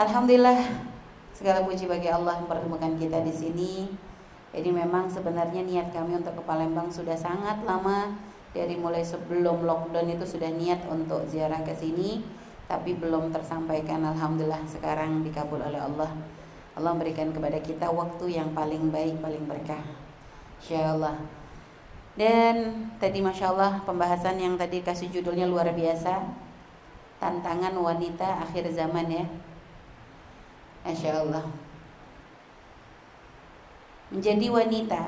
Alhamdulillah segala puji bagi Allah yang pertemukan kita di sini. Jadi memang sebenarnya niat kami untuk ke Palembang sudah sangat lama dari mulai sebelum lockdown itu sudah niat untuk ziarah ke sini tapi belum tersampaikan alhamdulillah sekarang dikabul oleh Allah. Allah memberikan kepada kita waktu yang paling baik, paling berkah. Insyaallah. Dan tadi Masya Allah pembahasan yang tadi kasih judulnya luar biasa Tantangan wanita akhir zaman ya Masya Allah Menjadi wanita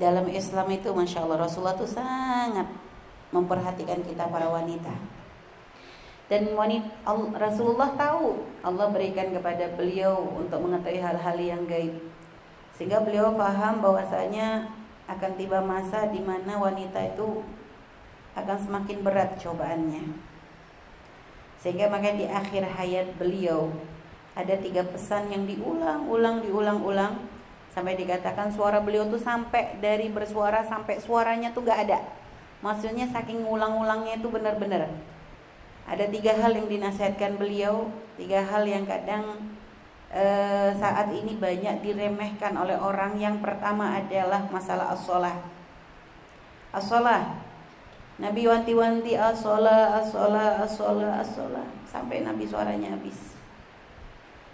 Dalam Islam itu Masya Allah Rasulullah itu sangat Memperhatikan kita para wanita. Dan wanita, Rasulullah tahu Allah berikan kepada beliau Untuk mengetahui hal-hal yang gaib. Sehingga beliau paham bahwasanya Akan tiba masa di mana wanita itu Akan semakin berat cobaannya sehingga makanya di akhir hayat beliau ada tiga pesan yang diulang-ulang, diulang-ulang sampai dikatakan suara beliau tuh sampai dari bersuara sampai suaranya tuh gak ada. Maksudnya saking ulang-ulangnya itu benar-benar. Ada tiga hal yang dinasihatkan beliau, tiga hal yang kadang e, saat ini banyak diremehkan oleh orang. Yang pertama adalah masalah as-sholah. As-sholah Nabi wanti-wanti asola asola asola asola sampai Nabi suaranya habis.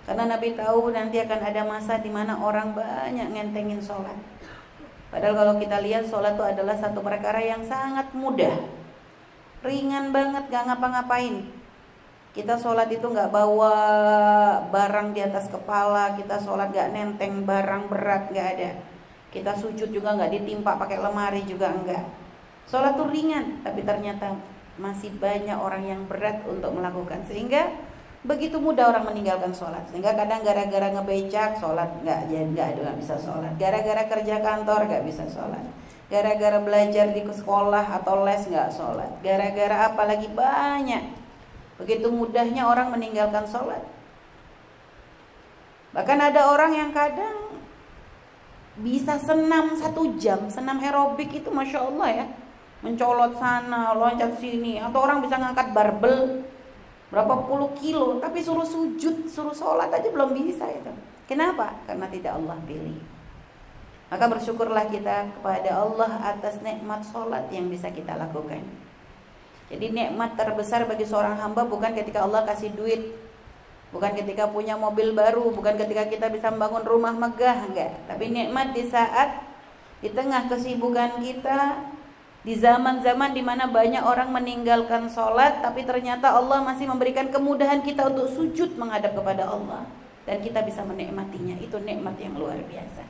Karena Nabi tahu nanti akan ada masa di mana orang banyak ngentengin sholat. Padahal kalau kita lihat sholat itu adalah satu perkara yang sangat mudah, ringan banget, gak ngapa-ngapain. Kita sholat itu nggak bawa barang di atas kepala, kita sholat gak nenteng barang berat nggak ada. Kita sujud juga nggak ditimpa pakai lemari juga enggak Sholat itu ringan, tapi ternyata masih banyak orang yang berat untuk melakukan. Sehingga begitu mudah orang meninggalkan sholat. Sehingga kadang gara-gara ngebecak sholat nggak jadi nggak nggak bisa sholat. Gara-gara kerja kantor nggak bisa sholat. Gara-gara belajar di sekolah atau les nggak sholat. Gara-gara apa lagi banyak. Begitu mudahnya orang meninggalkan sholat. Bahkan ada orang yang kadang bisa senam satu jam senam aerobik itu masya Allah ya mencolot sana, loncat sini, atau orang bisa ngangkat barbel berapa puluh kilo, tapi suruh sujud, suruh sholat aja belum bisa itu. Kenapa? Karena tidak Allah pilih. Maka bersyukurlah kita kepada Allah atas nikmat sholat yang bisa kita lakukan. Jadi nikmat terbesar bagi seorang hamba bukan ketika Allah kasih duit, bukan ketika punya mobil baru, bukan ketika kita bisa membangun rumah megah, enggak. Tapi nikmat di saat di tengah kesibukan kita, di zaman-zaman di mana banyak orang meninggalkan sholat Tapi ternyata Allah masih memberikan kemudahan kita untuk sujud menghadap kepada Allah. Dan kita bisa menikmatinya. Itu nikmat yang luar biasa.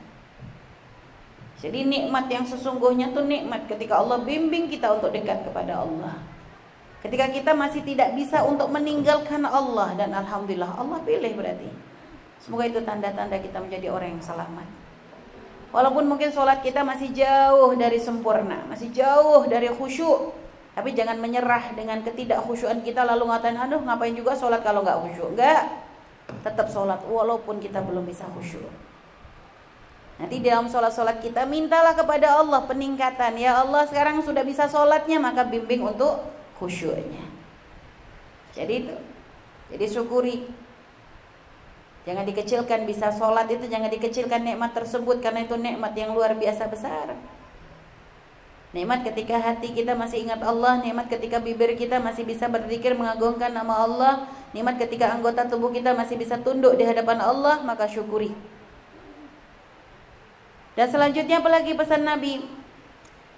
Jadi nikmat yang sesungguhnya itu nikmat ketika Allah bimbing kita untuk dekat kepada Allah. Ketika kita masih tidak bisa untuk meninggalkan Allah Dan Alhamdulillah Allah pilih berarti. Semoga itu tanda-tanda kita menjadi orang yang selamat Walaupun mungkin sholat kita masih jauh dari sempurna, masih jauh dari khusyuk. Tapi jangan menyerah dengan ketidakkhusyuan kita lalu ngatain, aduh ngapain juga sholat kalau nggak khusyuk. Enggak, tetap sholat walaupun kita belum bisa khusyuk. Nanti dalam sholat-sholat kita mintalah kepada Allah peningkatan. Ya Allah sekarang sudah bisa sholatnya maka bimbing untuk khusyuknya. Jadi itu. Jadi syukuri Jangan dikecilkan bisa sholat itu jangan dikecilkan nikmat tersebut karena itu nikmat yang luar biasa besar. Nikmat ketika hati kita masih ingat Allah, nikmat ketika bibir kita masih bisa berzikir mengagungkan nama Allah, nikmat ketika anggota tubuh kita masih bisa tunduk di hadapan Allah, maka syukuri. Dan selanjutnya apalagi pesan Nabi?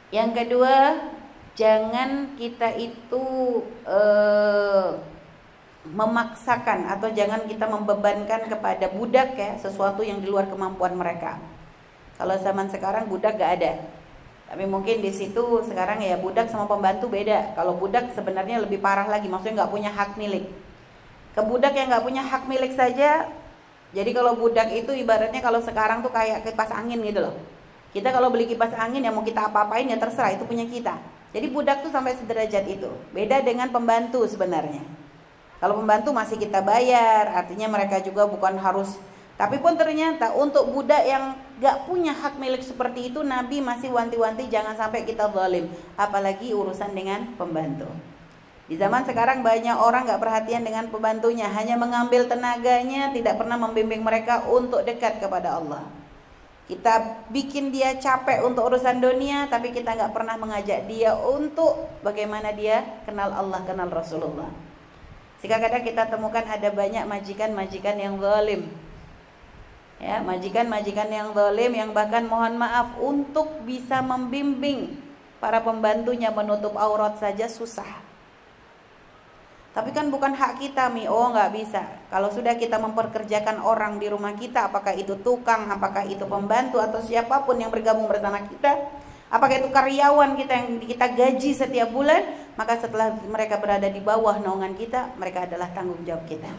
Yang kedua, jangan kita itu uh, memaksakan atau jangan kita membebankan kepada budak ya sesuatu yang di luar kemampuan mereka. Kalau zaman sekarang budak gak ada. Tapi mungkin di situ sekarang ya budak sama pembantu beda. Kalau budak sebenarnya lebih parah lagi, maksudnya nggak punya hak milik. Ke budak yang nggak punya hak milik saja, jadi kalau budak itu ibaratnya kalau sekarang tuh kayak kipas angin gitu loh. Kita kalau beli kipas angin ya mau kita apa-apain ya terserah itu punya kita. Jadi budak tuh sampai sederajat itu. Beda dengan pembantu sebenarnya. Kalau pembantu masih kita bayar, artinya mereka juga bukan harus. Tapi pun ternyata untuk budak yang gak punya hak milik seperti itu, Nabi masih wanti-wanti jangan sampai kita zalim. Apalagi urusan dengan pembantu. Di zaman sekarang banyak orang nggak perhatian dengan pembantunya, hanya mengambil tenaganya, tidak pernah membimbing mereka untuk dekat kepada Allah. Kita bikin dia capek untuk urusan dunia, tapi kita nggak pernah mengajak dia untuk bagaimana dia kenal Allah, kenal Rasulullah. Sehingga kadang kita temukan ada banyak majikan-majikan yang zalim. Ya, majikan-majikan yang zalim yang bahkan mohon maaf untuk bisa membimbing para pembantunya menutup aurat saja susah. Tapi kan bukan hak kita mi, oh nggak bisa. Kalau sudah kita memperkerjakan orang di rumah kita, apakah itu tukang, apakah itu pembantu atau siapa pun yang bergabung bersama kita, apakah itu karyawan kita yang kita gaji setiap bulan, maka setelah mereka berada di bawah naungan kita, mereka adalah tanggung jawab kita.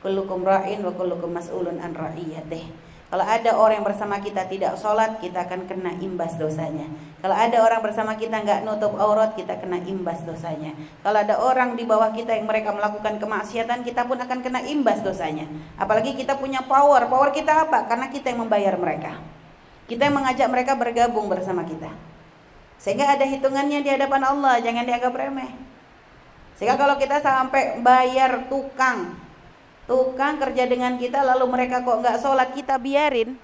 Kullukum ra'in wa kullukum mas'ulun an ra'iyatih. Kalau ada orang yang bersama kita tidak sholat, kita akan kena imbas dosanya. Kalau ada orang bersama kita nggak nutup aurat, kita kena imbas dosanya. Kalau ada orang di bawah kita yang mereka melakukan kemaksiatan, kita pun akan kena imbas dosanya. Apalagi kita punya power. Power kita apa? Karena kita yang membayar mereka. Kita yang mengajak mereka bergabung bersama kita. Sehingga ada hitungannya di hadapan Allah, jangan dianggap remeh. Sehingga kalau kita sampai bayar tukang tukang kerja dengan kita lalu mereka kok nggak sholat kita biarin.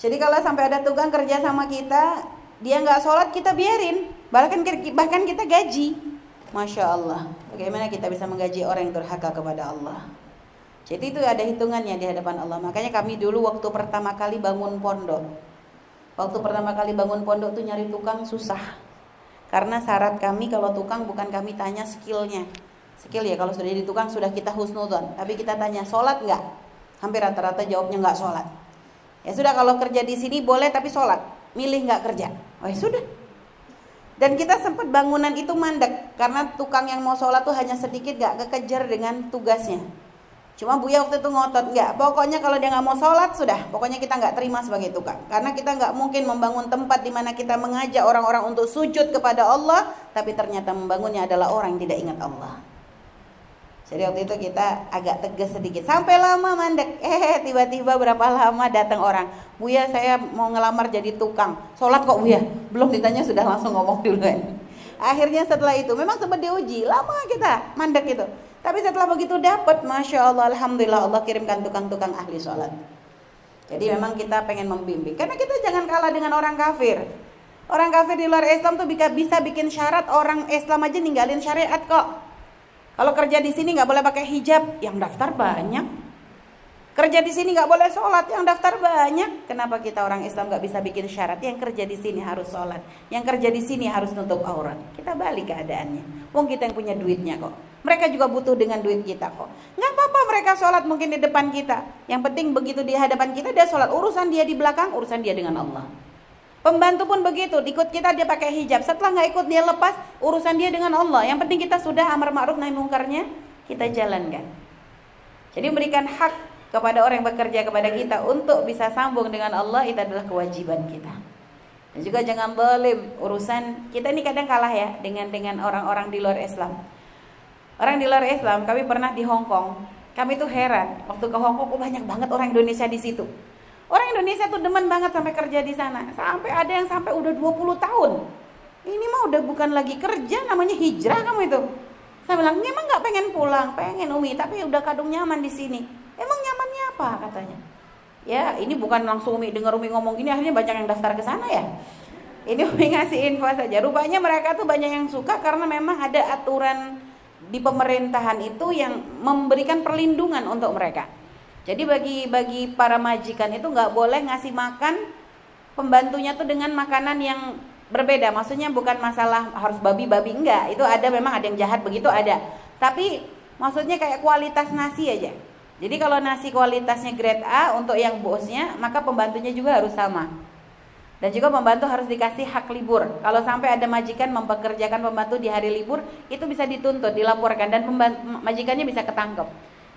Jadi kalau sampai ada tukang kerja sama kita dia nggak sholat kita biarin. Bahkan bahkan kita gaji. Masya Allah. Bagaimana kita bisa menggaji orang yang durhaka kepada Allah? Jadi itu ada hitungannya di hadapan Allah. Makanya kami dulu waktu pertama kali bangun pondok waktu pertama kali bangun pondok tuh nyari tukang susah. Karena syarat kami kalau tukang bukan kami tanya skillnya. Skill ya kalau sudah jadi tukang sudah kita husnudon tapi kita tanya sholat nggak? Hampir rata-rata jawabnya nggak sholat. Ya sudah kalau kerja di sini boleh tapi sholat. Milih nggak kerja? Oh ya sudah. Dan kita sempat bangunan itu mandek karena tukang yang mau sholat tuh hanya sedikit nggak kekejar dengan tugasnya cuma Buya waktu itu ngotot nggak pokoknya kalau dia nggak mau sholat sudah pokoknya kita nggak terima sebagai tukang karena kita nggak mungkin membangun tempat di mana kita mengajak orang-orang untuk sujud kepada Allah tapi ternyata membangunnya adalah orang yang tidak ingat Allah jadi waktu itu kita agak tegas sedikit. Sampai lama mandek. Eh tiba-tiba berapa lama datang orang. Buya saya mau ngelamar jadi tukang. Sholat kok Buya? Belum ditanya sudah langsung ngomong duluan. Akhirnya setelah itu memang sempat diuji. Lama kita mandek itu. Tapi setelah begitu dapat, masya Allah, alhamdulillah Allah kirimkan tukang-tukang ahli sholat. Jadi memang kita pengen membimbing. Karena kita jangan kalah dengan orang kafir. Orang kafir di luar Islam tuh bisa, bisa bikin syarat orang Islam aja ninggalin syariat kok. Kalau kerja di sini nggak boleh pakai hijab, yang daftar banyak. Kerja di sini nggak boleh sholat, yang daftar banyak. Kenapa kita orang Islam nggak bisa bikin syarat? Yang kerja di sini harus sholat, yang kerja di sini harus nutup aurat. Kita balik keadaannya. Wong kita yang punya duitnya kok. Mereka juga butuh dengan duit kita kok. Nggak apa-apa mereka sholat mungkin di depan kita. Yang penting begitu di hadapan kita dia sholat. Urusan dia di belakang, urusan dia dengan Allah. Pembantu pun begitu, ikut kita dia pakai hijab. Setelah nggak ikut dia lepas, urusan dia dengan Allah. Yang penting kita sudah amar ma'ruf nahi mungkarnya kita jalankan. Jadi memberikan hak kepada orang yang bekerja kepada kita untuk bisa sambung dengan Allah itu adalah kewajiban kita. Dan juga jangan belim urusan kita ini kadang kalah ya dengan dengan orang-orang di luar Islam. Orang di luar Islam, kami pernah di Hong Kong. Kami tuh heran waktu ke Hong Kong, kok banyak banget orang Indonesia di situ. Orang Indonesia tuh demen banget sampai kerja di sana. Sampai ada yang sampai udah 20 tahun. Ini mah udah bukan lagi kerja, namanya hijrah kamu itu. Saya bilang, emang nggak pengen pulang, pengen Umi, tapi udah kadung nyaman di sini. Emang nyamannya apa katanya? Ya, ini bukan langsung Umi dengar Umi ngomong gini, akhirnya banyak yang daftar ke sana ya. Ini Umi ngasih info saja. Rupanya mereka tuh banyak yang suka karena memang ada aturan di pemerintahan itu yang memberikan perlindungan untuk mereka. Jadi bagi bagi para majikan itu nggak boleh ngasih makan pembantunya tuh dengan makanan yang berbeda. Maksudnya bukan masalah harus babi-babi enggak. Itu ada memang ada yang jahat begitu ada. Tapi maksudnya kayak kualitas nasi aja. Jadi kalau nasi kualitasnya grade A untuk yang bosnya, maka pembantunya juga harus sama. Dan juga pembantu harus dikasih hak libur. Kalau sampai ada majikan mempekerjakan pembantu di hari libur, itu bisa dituntut, dilaporkan dan majikannya bisa ketangkep.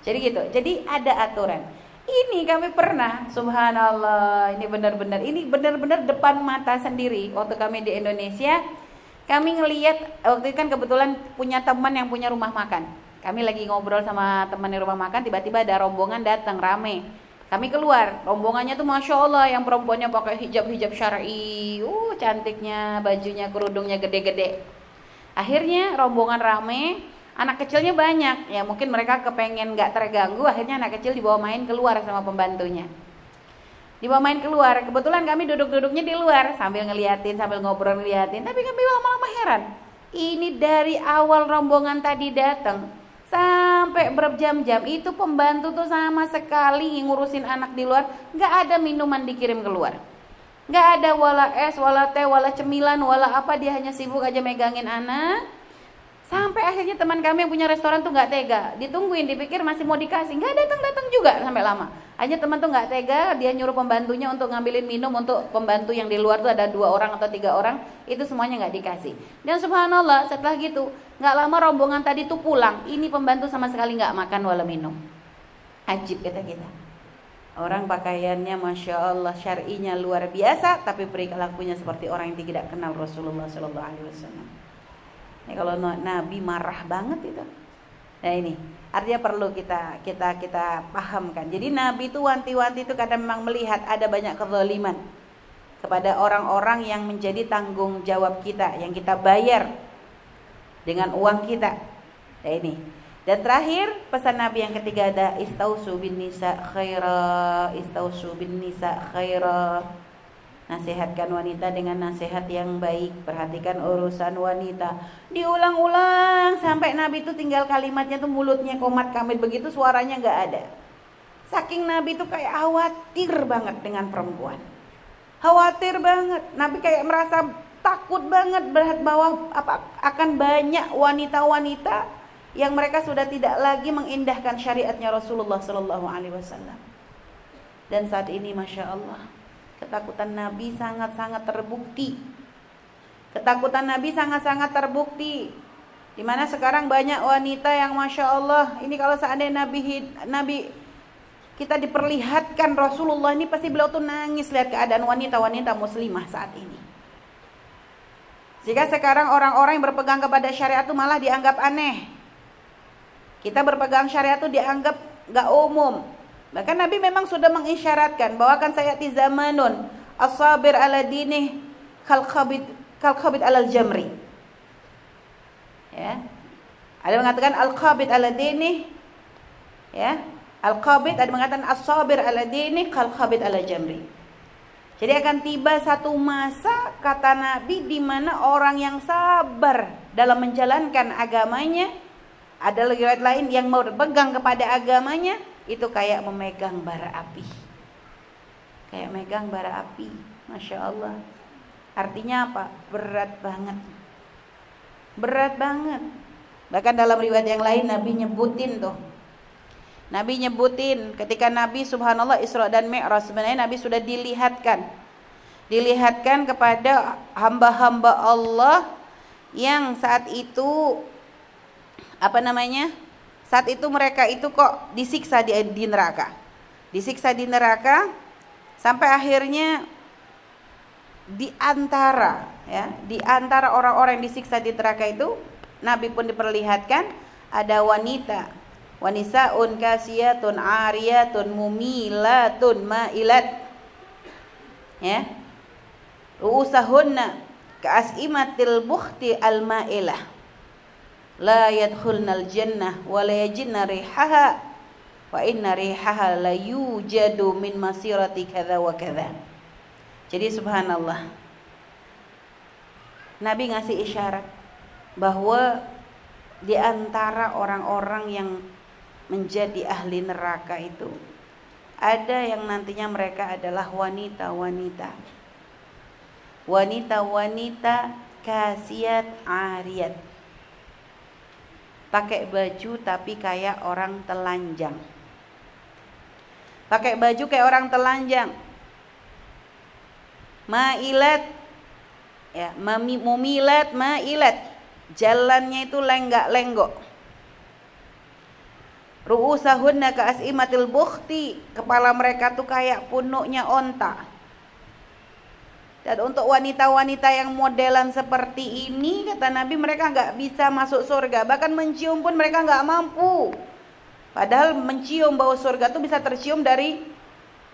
Jadi gitu. Jadi ada aturan. Ini kami pernah, subhanallah, ini benar-benar, ini benar-benar depan mata sendiri waktu kami di Indonesia. Kami ngelihat waktu itu kan kebetulan punya teman yang punya rumah makan. Kami lagi ngobrol sama teman di rumah makan, tiba-tiba ada rombongan datang rame. Kami keluar, rombongannya tuh masya Allah yang perempuannya pakai hijab-hijab syari, uh cantiknya, bajunya, kerudungnya gede-gede. Akhirnya rombongan rame, Anak kecilnya banyak, ya mungkin mereka kepengen nggak terganggu, akhirnya anak kecil dibawa main keluar sama pembantunya. Dibawa main keluar, kebetulan kami duduk-duduknya di luar sambil ngeliatin, sambil ngobrol ngeliatin, tapi kami lama-lama heran. Ini dari awal rombongan tadi datang sampai berjam-jam itu pembantu tuh sama sekali ngurusin anak di luar, nggak ada minuman dikirim keluar. Nggak ada wala es, wala teh, wala cemilan, wala apa dia hanya sibuk aja megangin anak Sampai akhirnya teman kami yang punya restoran tuh nggak tega, ditungguin, dipikir masih mau dikasih, nggak datang datang juga sampai lama. Hanya teman tuh nggak tega, dia nyuruh pembantunya untuk ngambilin minum untuk pembantu yang di luar tuh ada dua orang atau tiga orang, itu semuanya nggak dikasih. Dan subhanallah setelah gitu, nggak lama rombongan tadi tuh pulang, ini pembantu sama sekali nggak makan wala minum. Ajib kata kita. Orang pakaiannya masya Allah syar'inya luar biasa, tapi perilakunya seperti orang yang tidak kenal Rasulullah Shallallahu Alaihi Wasallam. Ini kalau Nabi marah banget itu. Nah ini artinya perlu kita kita kita pahamkan. Jadi Nabi itu wanti-wanti itu kadang memang melihat ada banyak kezaliman kepada orang-orang yang menjadi tanggung jawab kita, yang kita bayar dengan uang kita. Nah ini. Dan terakhir pesan Nabi yang ketiga ada istausu bin nisa khaira, istausu bin nisa khaira Nasihatkan wanita dengan nasihat yang baik. Perhatikan urusan wanita. Diulang-ulang sampai Nabi itu tinggal kalimatnya tuh mulutnya komat kamit begitu suaranya nggak ada. Saking Nabi itu kayak khawatir banget dengan perempuan. Khawatir banget. Nabi kayak merasa takut banget berat bahwa apa akan banyak wanita-wanita yang mereka sudah tidak lagi mengindahkan syariatnya Rasulullah Shallallahu Alaihi Wasallam. Dan saat ini, masya Allah, Ketakutan Nabi sangat-sangat terbukti. Ketakutan Nabi sangat-sangat terbukti. Di mana sekarang banyak wanita yang masya Allah, ini kalau seandainya Nabi Nabi kita diperlihatkan Rasulullah ini pasti beliau tuh nangis lihat keadaan wanita-wanita muslimah saat ini. Jika sekarang orang-orang yang berpegang kepada syariat itu malah dianggap aneh. Kita berpegang syariat itu dianggap gak umum, Bahkan Nabi memang sudah mengisyaratkan bahwa akan saya di zamanun asabir ala dinih kal khabid kal khabid alal jamri. Ya. Ada mengatakan al khabid ala dinih ya. Al khabid ada mengatakan asabir ala dinih kal khabid ala jamri. Jadi akan tiba satu masa kata Nabi di mana orang yang sabar dalam menjalankan agamanya ada riwayat lain yang mau berpegang kepada agamanya itu kayak memegang bara api. Kayak megang bara api. Masya Allah. Artinya apa? Berat banget. Berat banget. Bahkan dalam riwayat yang lain Nabi nyebutin tuh. Nabi nyebutin ketika Nabi subhanallah Isra dan Mi'raj sebenarnya Nabi sudah dilihatkan. Dilihatkan kepada hamba-hamba Allah yang saat itu apa namanya saat itu mereka itu kok disiksa di, di neraka. Disiksa di neraka sampai akhirnya di antara ya, di antara orang-orang yang disiksa di neraka itu Nabi pun diperlihatkan ada wanita. Wanisaun kasiyatun ariyatun mumilatun mailat. Ya. Ruusahunna ka'as'imatil bukhti al-ma'ilah la yadkhulnal jannah wa la yajidna rihaha wa inna rihaha la yujadu min masirati kadza wa kadza. Jadi subhanallah. Nabi ngasih isyarat bahwa di antara orang-orang yang menjadi ahli neraka itu ada yang nantinya mereka adalah wanita-wanita. Wanita-wanita kasiat ariyat pakai baju tapi kayak orang telanjang. Pakai baju kayak orang telanjang. Mailat ya, mumilat mailat. Jalannya itu lenggak-lenggok. Ru'usahunna ka as'imatil bukhti. Kepala mereka tuh kayak punuknya onta. Dan untuk wanita-wanita yang modelan seperti ini, kata Nabi mereka nggak bisa masuk surga. Bahkan mencium pun mereka nggak mampu. Padahal mencium bau surga itu bisa tercium dari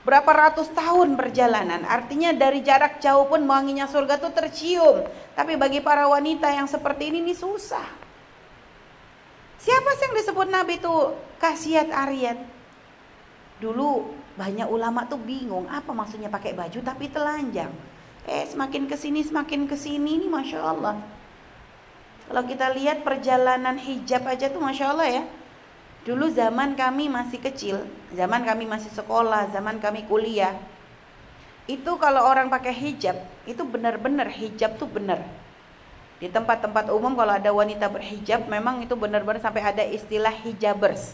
berapa ratus tahun perjalanan. Artinya dari jarak jauh pun wanginya surga itu tercium. Tapi bagi para wanita yang seperti ini ini susah. Siapa sih yang disebut Nabi itu kasiat Ariat? Dulu banyak ulama tuh bingung apa maksudnya pakai baju tapi telanjang. Eh semakin ke sini semakin ke sini ini masya Allah. Kalau kita lihat perjalanan hijab aja tuh masya Allah ya. Dulu zaman kami masih kecil, zaman kami masih sekolah, zaman kami kuliah. Itu kalau orang pakai hijab, itu benar-benar hijab tuh benar di tempat-tempat umum kalau ada wanita berhijab memang itu benar-benar sampai ada istilah hijabers.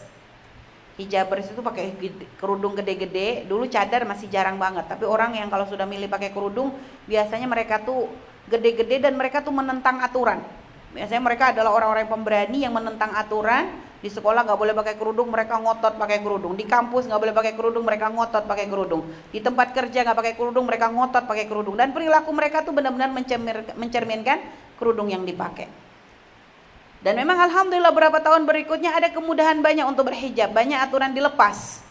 Hijabers itu pakai kerudung gede-gede. Dulu cadar masih jarang banget, tapi orang yang kalau sudah milih pakai kerudung biasanya mereka tuh gede-gede dan mereka tuh menentang aturan. Biasanya mereka adalah orang-orang pemberani yang menentang aturan. Di sekolah nggak boleh pakai kerudung, mereka ngotot pakai kerudung. Di kampus nggak boleh pakai kerudung, mereka ngotot pakai kerudung. Di tempat kerja nggak pakai kerudung, mereka ngotot pakai kerudung. Dan perilaku mereka tuh benar-benar mencerminkan kerudung yang dipakai. Dan memang alhamdulillah beberapa tahun berikutnya ada kemudahan banyak untuk berhijab, banyak aturan dilepas.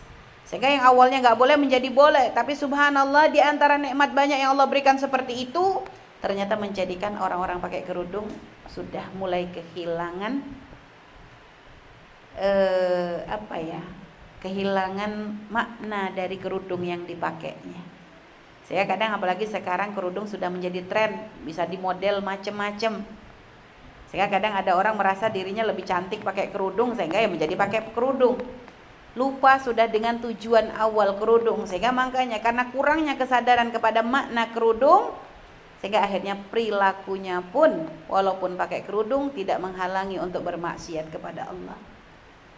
Sehingga yang awalnya nggak boleh menjadi boleh, tapi subhanallah di antara nikmat banyak yang Allah berikan seperti itu, ternyata menjadikan orang-orang pakai kerudung sudah mulai kehilangan eh, apa ya? Kehilangan makna dari kerudung yang dipakainya. Saya kadang apalagi sekarang kerudung sudah menjadi tren, bisa dimodel macem-macem. Sehingga kadang ada orang merasa dirinya lebih cantik pakai kerudung sehingga ya menjadi pakai kerudung. Lupa sudah dengan tujuan awal kerudung sehingga makanya karena kurangnya kesadaran kepada makna kerudung sehingga akhirnya perilakunya pun walaupun pakai kerudung tidak menghalangi untuk bermaksiat kepada Allah.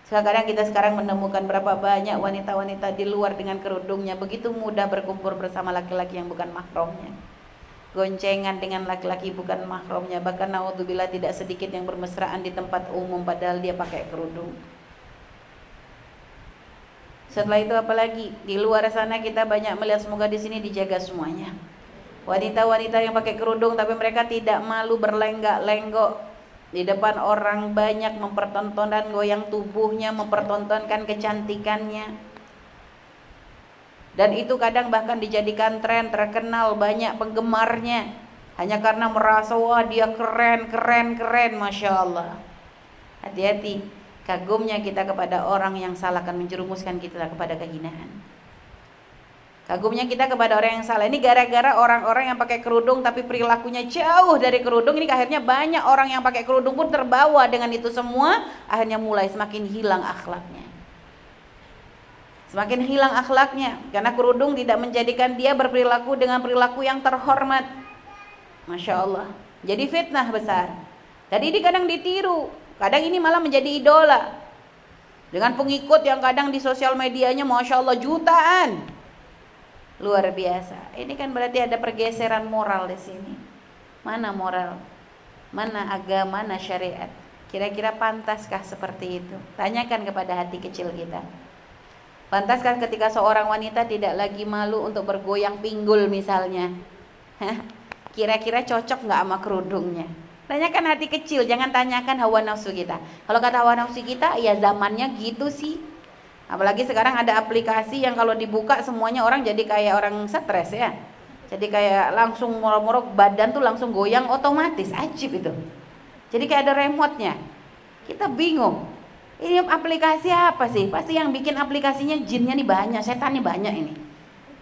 Sekarang kita sekarang menemukan berapa banyak wanita-wanita di luar dengan kerudungnya begitu mudah berkumpul bersama laki-laki yang bukan mahramnya. Goncengan dengan laki-laki bukan mahramnya, bahkan naudzubillah tidak sedikit yang bermesraan di tempat umum padahal dia pakai kerudung. Setelah itu apalagi di luar sana kita banyak melihat semoga di sini dijaga semuanya. Wanita-wanita yang pakai kerudung tapi mereka tidak malu berlenggak-lenggok di depan orang banyak mempertontonkan goyang tubuhnya, mempertontonkan kecantikannya. Dan itu kadang bahkan dijadikan tren, terkenal banyak penggemarnya. Hanya karena merasa wah dia keren, keren, keren, masya Allah. Hati-hati, kagumnya kita kepada orang yang salah akan menjerumuskan kita kepada kehinaan. Kagumnya kita kepada orang yang salah. Ini gara-gara orang-orang yang pakai kerudung tapi perilakunya jauh dari kerudung. Ini akhirnya banyak orang yang pakai kerudung pun terbawa dengan itu semua. Akhirnya mulai semakin hilang akhlaknya. Semakin hilang akhlaknya. Karena kerudung tidak menjadikan dia berperilaku dengan perilaku yang terhormat. Masya Allah. Jadi fitnah besar. Dan ini kadang ditiru. Kadang ini malah menjadi idola. Dengan pengikut yang kadang di sosial medianya Masya Allah jutaan luar biasa. Ini kan berarti ada pergeseran moral di sini. Mana moral? Mana agama, mana syariat? Kira-kira pantaskah seperti itu? Tanyakan kepada hati kecil kita. Pantaskah ketika seorang wanita tidak lagi malu untuk bergoyang pinggul misalnya? Kira-kira cocok nggak sama kerudungnya? Tanyakan hati kecil, jangan tanyakan hawa nafsu kita. Kalau kata hawa nafsu kita, ya zamannya gitu sih Apalagi sekarang ada aplikasi yang kalau dibuka semuanya orang jadi kayak orang stres ya. Jadi kayak langsung morok-morok badan tuh langsung goyang otomatis, ajib itu. Jadi kayak ada remote-nya. Kita bingung. Ini aplikasi apa sih? Pasti yang bikin aplikasinya jinnya nih banyak, setan nih banyak ini.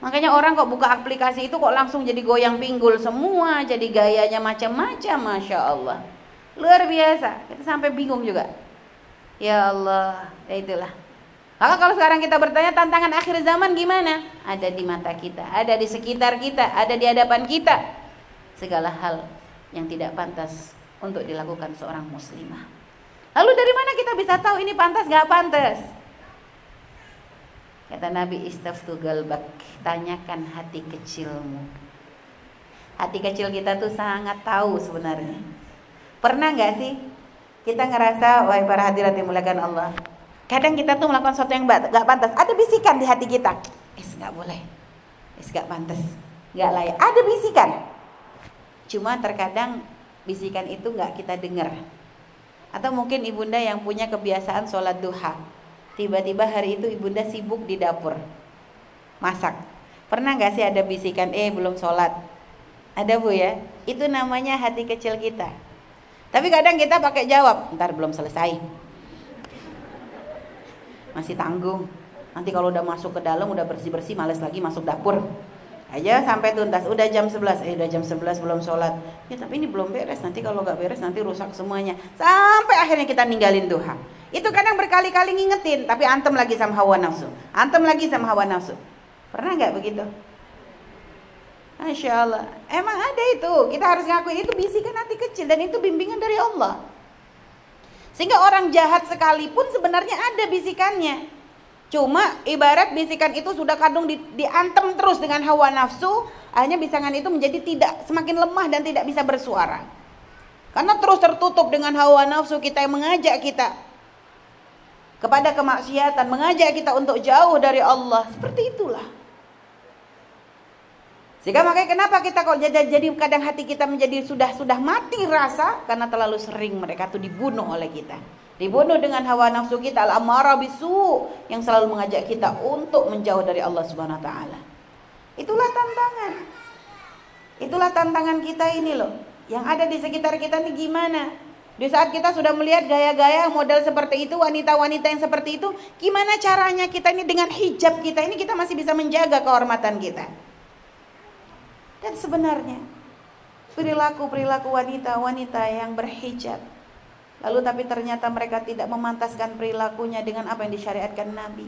Makanya orang kok buka aplikasi itu kok langsung jadi goyang pinggul semua, jadi gayanya macam-macam, masya Allah. Luar biasa. Kita sampai bingung juga. Ya Allah, ya itulah. Maka kalau sekarang kita bertanya tantangan akhir zaman gimana? Ada di mata kita, ada di sekitar kita, ada di hadapan kita. Segala hal yang tidak pantas untuk dilakukan seorang muslimah. Lalu dari mana kita bisa tahu ini pantas gak pantas? Kata Nabi istaftu galbak, tanyakan hati kecilmu. Hati kecil kita tuh sangat tahu sebenarnya. Pernah nggak sih kita ngerasa, wahai para hadirat yang Allah, Kadang kita tuh melakukan sesuatu yang gak pantas. Ada bisikan di hati kita. Es gak boleh. Es gak pantas. Gak layak. Ada bisikan. Cuma terkadang bisikan itu gak kita dengar. Atau mungkin ibunda yang punya kebiasaan sholat duha. Tiba-tiba hari itu ibunda sibuk di dapur. Masak. Pernah gak sih ada bisikan, eh belum sholat. Ada bu ya. Itu namanya hati kecil kita. Tapi kadang kita pakai jawab, ntar belum selesai masih tanggung. Nanti kalau udah masuk ke dalam udah bersih-bersih males lagi masuk dapur. Aja sampai tuntas. Udah jam 11. Eh udah jam 11 belum sholat. Ya tapi ini belum beres. Nanti kalau nggak beres nanti rusak semuanya. Sampai akhirnya kita ninggalin Tuhan. Itu kadang berkali-kali ngingetin, tapi antem lagi sama hawa nafsu. Antem lagi sama hawa nafsu. Pernah nggak begitu? Masya Allah. Emang ada itu. Kita harus ngakuin itu bisikan hati kecil dan itu bimbingan dari Allah. Sehingga orang jahat sekalipun sebenarnya ada bisikannya. Cuma ibarat bisikan itu sudah kadung di, diantem terus dengan hawa nafsu, akhirnya bisikan itu menjadi tidak semakin lemah dan tidak bisa bersuara. Karena terus tertutup dengan hawa nafsu kita yang mengajak kita kepada kemaksiatan, mengajak kita untuk jauh dari Allah. Seperti itulah. Sehingga makanya kenapa kita kok jadi, jadi kadang hati kita menjadi sudah sudah mati rasa karena terlalu sering mereka tuh dibunuh oleh kita. Dibunuh dengan hawa nafsu kita al-amarah bisu yang selalu mengajak kita untuk menjauh dari Allah Subhanahu wa taala. Itulah tantangan. Itulah tantangan kita ini loh. Yang ada di sekitar kita ini gimana? Di saat kita sudah melihat gaya-gaya model seperti itu, wanita-wanita yang seperti itu, gimana caranya kita ini dengan hijab kita ini kita masih bisa menjaga kehormatan kita. Dan sebenarnya perilaku-perilaku wanita-wanita yang berhijab lalu tapi ternyata mereka tidak memantaskan perilakunya dengan apa yang disyariatkan Nabi.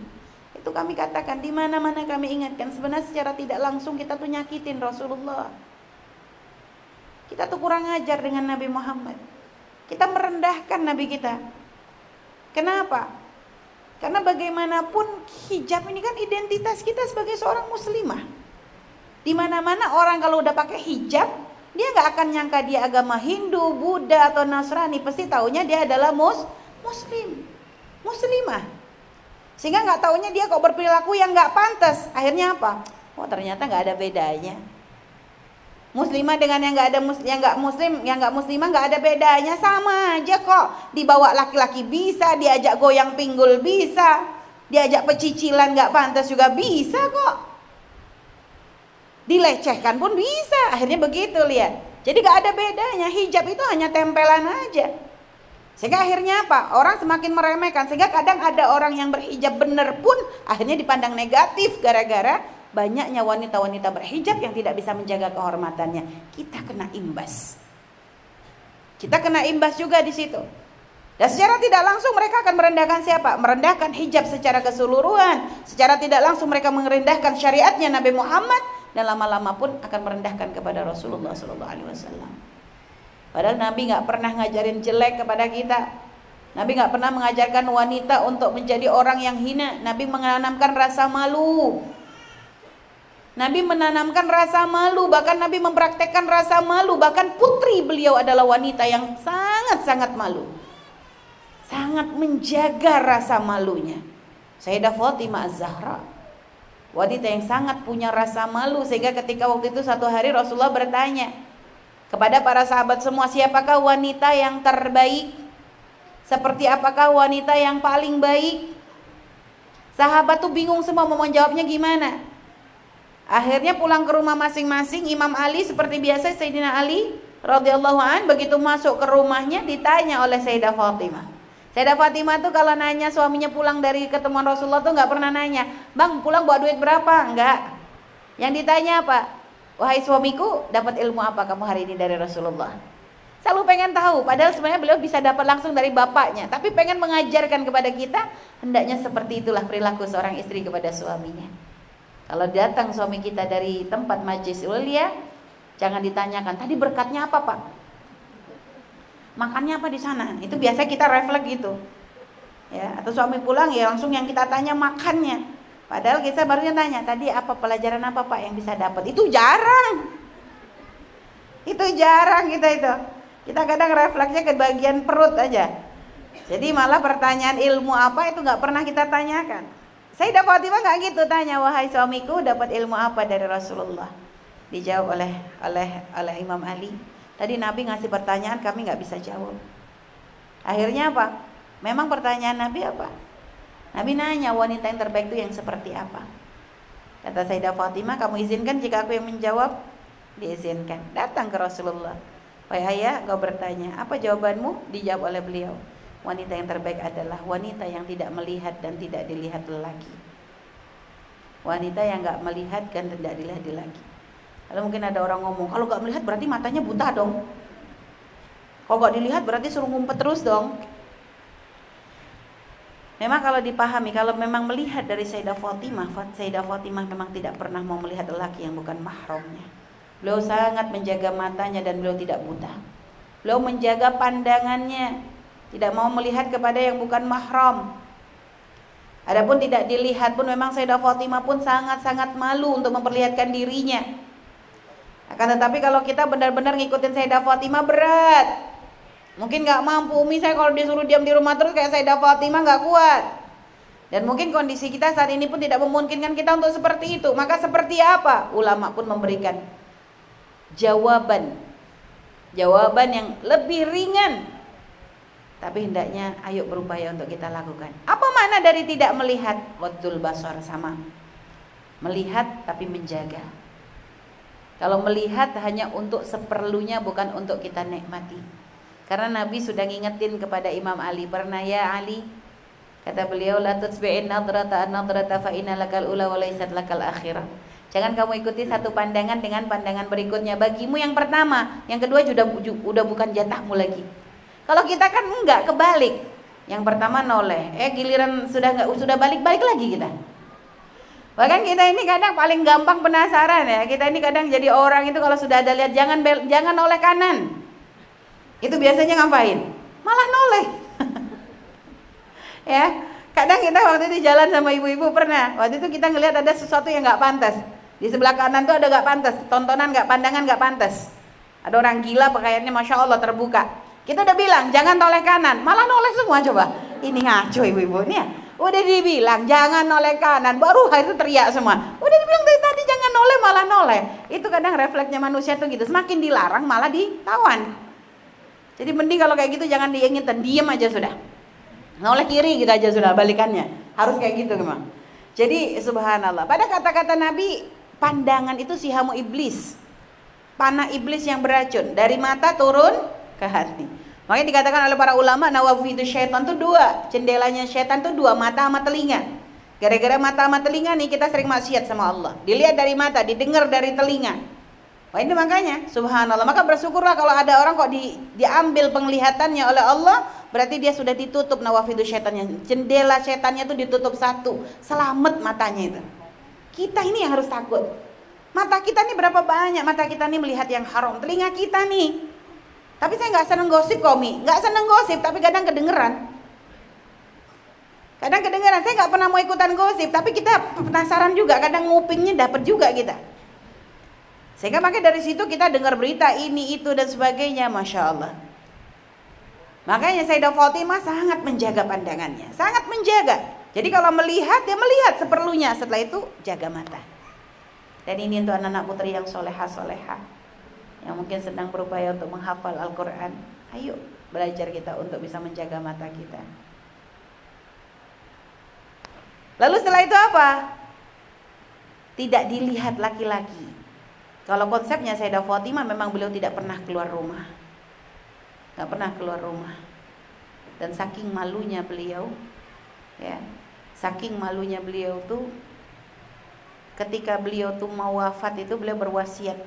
Itu kami katakan di mana-mana kami ingatkan sebenarnya secara tidak langsung kita tuh nyakitin Rasulullah. Kita tuh kurang ajar dengan Nabi Muhammad. Kita merendahkan Nabi kita. Kenapa? Karena bagaimanapun hijab ini kan identitas kita sebagai seorang muslimah. Di mana-mana orang kalau udah pakai hijab, dia nggak akan nyangka dia agama Hindu, Buddha atau Nasrani. Pasti taunya dia adalah mus muslim, muslimah. Sehingga nggak taunya dia kok berperilaku yang nggak pantas. Akhirnya apa? Oh ternyata nggak ada bedanya muslimah dengan yang nggak ada mus yang nggak muslim yang nggak muslimah nggak ada bedanya sama aja kok dibawa laki-laki bisa diajak goyang pinggul bisa diajak pecicilan nggak pantas juga bisa kok dilecehkan pun bisa akhirnya begitu lihat jadi nggak ada bedanya hijab itu hanya tempelan aja sehingga akhirnya apa orang semakin meremehkan sehingga kadang ada orang yang berhijab bener pun akhirnya dipandang negatif gara-gara banyaknya wanita-wanita berhijab yang tidak bisa menjaga kehormatannya. Kita kena imbas. Kita kena imbas juga di situ. Dan secara tidak langsung mereka akan merendahkan siapa? Merendahkan hijab secara keseluruhan. Secara tidak langsung mereka merendahkan syariatnya Nabi Muhammad dan lama-lama pun akan merendahkan kepada Rasulullah Sallallahu Alaihi Wasallam. Padahal Nabi nggak pernah ngajarin jelek kepada kita. Nabi nggak pernah mengajarkan wanita untuk menjadi orang yang hina. Nabi menanamkan rasa malu. Nabi menanamkan rasa malu, bahkan Nabi mempraktekkan rasa malu, bahkan putri beliau adalah wanita yang sangat-sangat malu. Sangat menjaga rasa malunya. Sayyidah Fatimah Az-Zahra. Wanita yang sangat punya rasa malu sehingga ketika waktu itu satu hari Rasulullah bertanya kepada para sahabat semua, siapakah wanita yang terbaik? Seperti apakah wanita yang paling baik? Sahabat tuh bingung semua mau menjawabnya gimana. Akhirnya pulang ke rumah masing-masing Imam Ali seperti biasa Sayyidina Ali radhiyallahu an begitu masuk ke rumahnya ditanya oleh Sayyidah Fatimah. Sayyidah Fatimah tuh kalau nanya suaminya pulang dari ketemuan Rasulullah tuh nggak pernah nanya, "Bang, pulang bawa duit berapa?" Enggak. Yang ditanya apa? "Wahai suamiku, dapat ilmu apa kamu hari ini dari Rasulullah?" Selalu pengen tahu, padahal sebenarnya beliau bisa dapat langsung dari bapaknya, tapi pengen mengajarkan kepada kita hendaknya seperti itulah perilaku seorang istri kepada suaminya. Kalau datang suami kita dari tempat majlis ulia, jangan ditanyakan, tadi berkatnya apa pak? Makannya apa di sana? Itu biasa kita refleks gitu. Ya, atau suami pulang ya langsung yang kita tanya makannya. Padahal kita barunya tanya, tadi apa pelajaran apa pak yang bisa dapat? Itu jarang. Itu jarang kita itu. Kita kadang refleksnya ke bagian perut aja. Jadi malah pertanyaan ilmu apa itu nggak pernah kita tanyakan. Sayyidah Fatimah nggak gitu tanya, wahai suamiku dapat ilmu apa dari Rasulullah? Dijawab oleh oleh oleh Imam Ali. Tadi Nabi ngasih pertanyaan kami nggak bisa jawab. Akhirnya apa? Memang pertanyaan Nabi apa? Nabi nanya wanita yang terbaik itu yang seperti apa? Kata Sayyidah Fatimah, kamu izinkan jika aku yang menjawab? Diizinkan. Datang ke Rasulullah. Wahai ayah, kau bertanya, apa jawabanmu? Dijawab oleh beliau. Wanita yang terbaik adalah wanita yang tidak melihat dan tidak dilihat lelaki. Wanita yang nggak melihat dan tidak dilihat lelaki. Lalu mungkin ada orang ngomong, kalau nggak melihat berarti matanya buta dong. Kalau nggak dilihat berarti suruh ngumpet terus dong. Memang kalau dipahami, kalau memang melihat dari Sayyidah Fatimah, Sayyidah Fatimah memang tidak pernah mau melihat lelaki yang bukan mahramnya. Beliau sangat menjaga matanya dan beliau tidak buta. Beliau menjaga pandangannya, tidak mau melihat kepada yang bukan mahram. Adapun tidak dilihat pun memang Sayyidah Fatimah pun sangat-sangat malu untuk memperlihatkan dirinya. Akan tetapi kalau kita benar-benar ngikutin Sayyidah Fatimah berat. Mungkin nggak mampu Umi saya kalau disuruh diam di rumah terus kayak Sayyidah Fatimah nggak kuat. Dan mungkin kondisi kita saat ini pun tidak memungkinkan kita untuk seperti itu. Maka seperti apa? Ulama pun memberikan jawaban. Jawaban yang lebih ringan. Tapi hendaknya ayo berupaya untuk kita lakukan. Apa makna dari tidak melihat? Wadul basar sama. Melihat tapi menjaga. Kalau melihat hanya untuk seperlunya bukan untuk kita nikmati. Karena Nabi sudah ngingetin kepada Imam Ali, pernah ya Ali? Kata beliau, la tutsbi'in nadrata an-nadrata fa inna lakal ula wa laysat lakal akhirah. Jangan kamu ikuti satu pandangan dengan pandangan berikutnya. Bagimu yang pertama, yang kedua sudah udah bukan jatahmu lagi. Kalau kita kan enggak kebalik. Yang pertama noleh, eh giliran sudah enggak sudah balik-balik lagi kita. Bahkan kita ini kadang paling gampang penasaran ya. Kita ini kadang jadi orang itu kalau sudah ada lihat jangan bel, jangan oleh kanan. Itu biasanya ngapain? Malah noleh. ya. Kadang kita waktu itu jalan sama ibu-ibu pernah. Waktu itu kita ngelihat ada sesuatu yang nggak pantas. Di sebelah kanan tuh ada nggak pantas, tontonan nggak pandangan nggak pantas. Ada orang gila pakaiannya masya Allah terbuka. Kita udah bilang jangan noleh kanan, malah noleh semua coba. Ini ngaco ibu-ibu nih ya. Udah dibilang jangan noleh kanan, baru itu teriak semua. Udah dibilang dari tadi jangan noleh malah noleh. Itu kadang refleksnya manusia tuh gitu. Semakin dilarang malah ditawan. Jadi mending kalau kayak gitu jangan diingetin, diam aja sudah. Noleh kiri gitu aja sudah balikannya. Harus kayak gitu memang. Jadi subhanallah. Pada kata-kata Nabi, pandangan itu sihamu iblis. Panah iblis yang beracun dari mata turun ke hati. Makanya dikatakan oleh para ulama nawafi itu syaitan tuh dua, jendelanya syaitan tuh dua, mata sama telinga. Gara-gara mata sama telinga nih kita sering maksiat sama Allah. Dilihat dari mata, didengar dari telinga. Wah ini makanya subhanallah. Maka bersyukurlah kalau ada orang kok di, diambil penglihatannya oleh Allah, berarti dia sudah ditutup nawafidu syaitannya. Jendela syaitannya tuh ditutup satu, selamat matanya itu. Kita ini yang harus takut. Mata kita nih berapa banyak mata kita nih melihat yang haram. Telinga kita nih tapi saya nggak seneng gosip komi, nggak seneng gosip, tapi kadang kedengeran. Kadang kedengeran, saya nggak pernah mau ikutan gosip, tapi kita penasaran juga, kadang ngupingnya dapat juga kita. Sehingga makanya dari situ kita dengar berita ini, itu, dan sebagainya, Masya Allah. Makanya Sayyidah Fatimah sangat menjaga pandangannya, sangat menjaga. Jadi kalau melihat, dia melihat seperlunya, setelah itu jaga mata. Dan ini untuk anak-anak putri yang soleha-soleha yang mungkin sedang berupaya untuk menghafal Al-Quran. Ayo belajar kita untuk bisa menjaga mata kita. Lalu setelah itu apa? tidak dilihat laki-laki. Kalau konsepnya Sayyidah Fatimah memang beliau tidak pernah keluar rumah. Nggak pernah keluar rumah. Dan saking malunya beliau ya saking malunya beliau tuh ketika beliau tuh mau wafat itu beliau berwasiat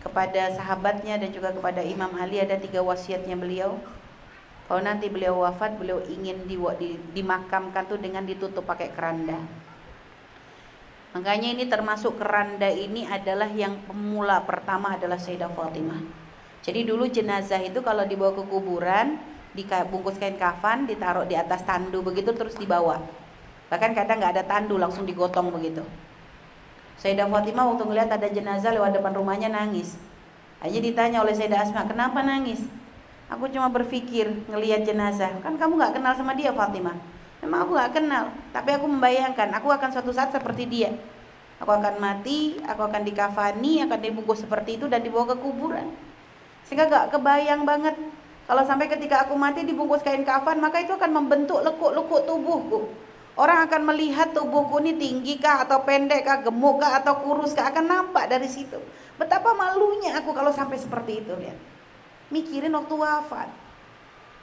kepada sahabatnya dan juga kepada Imam Ali ada tiga wasiatnya beliau. Kalau nanti beliau wafat, beliau ingin di, di, dimakamkan tuh dengan ditutup pakai keranda. Makanya ini termasuk keranda ini adalah yang pemula pertama adalah Sayyidah Fatimah. Jadi dulu jenazah itu kalau dibawa ke kuburan, dibungkus kain kafan, ditaruh di atas tandu begitu terus dibawa. Bahkan kadang nggak ada tandu langsung digotong begitu. Sayyidah Fatimah waktu ngeliat ada jenazah lewat depan rumahnya nangis. Aja ditanya oleh Sayyidah Asma, kenapa nangis? Aku cuma berpikir ngelihat jenazah. Kan kamu nggak kenal sama dia Fatimah. Memang aku nggak kenal, tapi aku membayangkan aku akan suatu saat seperti dia. Aku akan mati, aku akan dikafani, akan dibungkus seperti itu dan dibawa ke kuburan. Sehingga gak kebayang banget kalau sampai ketika aku mati dibungkus kain kafan, maka itu akan membentuk lekuk-lekuk tubuhku. Orang akan melihat tubuhku ini tinggi kah atau pendek kah, gemuk kah atau kurus kah akan nampak dari situ. Betapa malunya aku kalau sampai seperti itu lihat. Mikirin waktu wafat.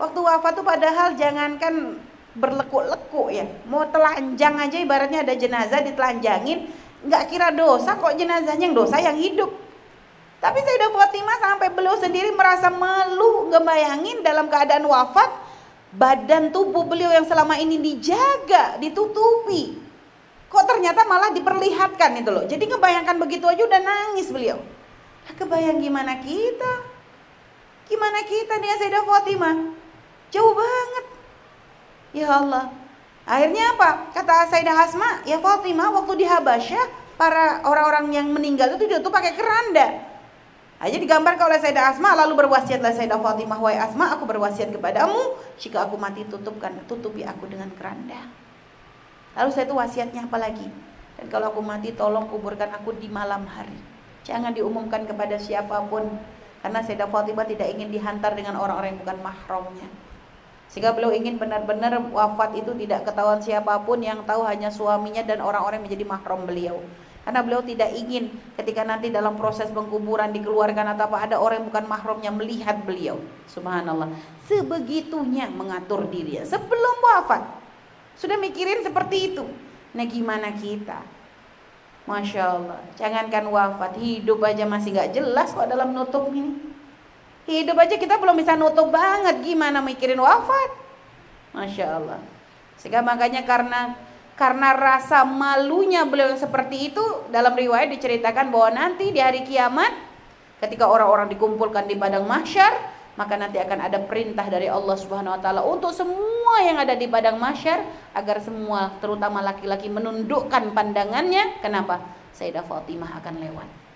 Waktu wafat tuh padahal jangankan berlekuk-lekuk ya. Mau telanjang aja ibaratnya ada jenazah ditelanjangin, nggak kira dosa kok jenazahnya yang dosa yang hidup. Tapi Sayyidah Fatimah sampai beliau sendiri merasa malu ngebayangin dalam keadaan wafat badan tubuh beliau yang selama ini dijaga, ditutupi. Kok ternyata malah diperlihatkan itu loh. Jadi ngebayangkan begitu aja udah nangis beliau. Nah, kebayang gimana kita? Gimana kita nih Sayyidah Fatimah? Jauh banget. Ya Allah. Akhirnya apa? Kata Sayyidah Asma, ya Fatimah waktu di Habasyah para orang-orang yang meninggal itu dia tuh pakai keranda. Aja digambarkan oleh Sayyidah Asma lalu berwasiatlah Sayyidah Fatimah wahai Asma aku berwasiat kepadamu jika aku mati tutupkan tutupi aku dengan keranda. Lalu saya itu wasiatnya apa lagi? Dan kalau aku mati tolong kuburkan aku di malam hari. Jangan diumumkan kepada siapa pun karena Sayyidah Fatimah tidak ingin dihantar dengan orang-orang yang bukan mahramnya. Sehingga beliau ingin benar-benar wafat itu tidak ketahuan siapa pun yang tahu hanya suaminya dan orang-orang yang menjadi mahram beliau. Karena beliau tidak ingin ketika nanti dalam proses pengkuburan dikeluarkan atau apa ada orang yang bukan mahramnya melihat beliau. Subhanallah. Sebegitunya mengatur diri sebelum wafat. Sudah mikirin seperti itu. Nah gimana kita? Masya Allah. Jangankan wafat, hidup aja masih nggak jelas kok dalam nutup ini. Hidup aja kita belum bisa nutup banget gimana mikirin wafat. Masya Allah. Sehingga makanya karena karena rasa malunya beliau yang seperti itu dalam riwayat diceritakan bahwa nanti di hari kiamat ketika orang-orang dikumpulkan di padang mahsyar maka nanti akan ada perintah dari Allah Subhanahu wa taala untuk semua yang ada di padang mahsyar agar semua terutama laki-laki menundukkan pandangannya. Kenapa? Sayyidah Fatimah akan lewat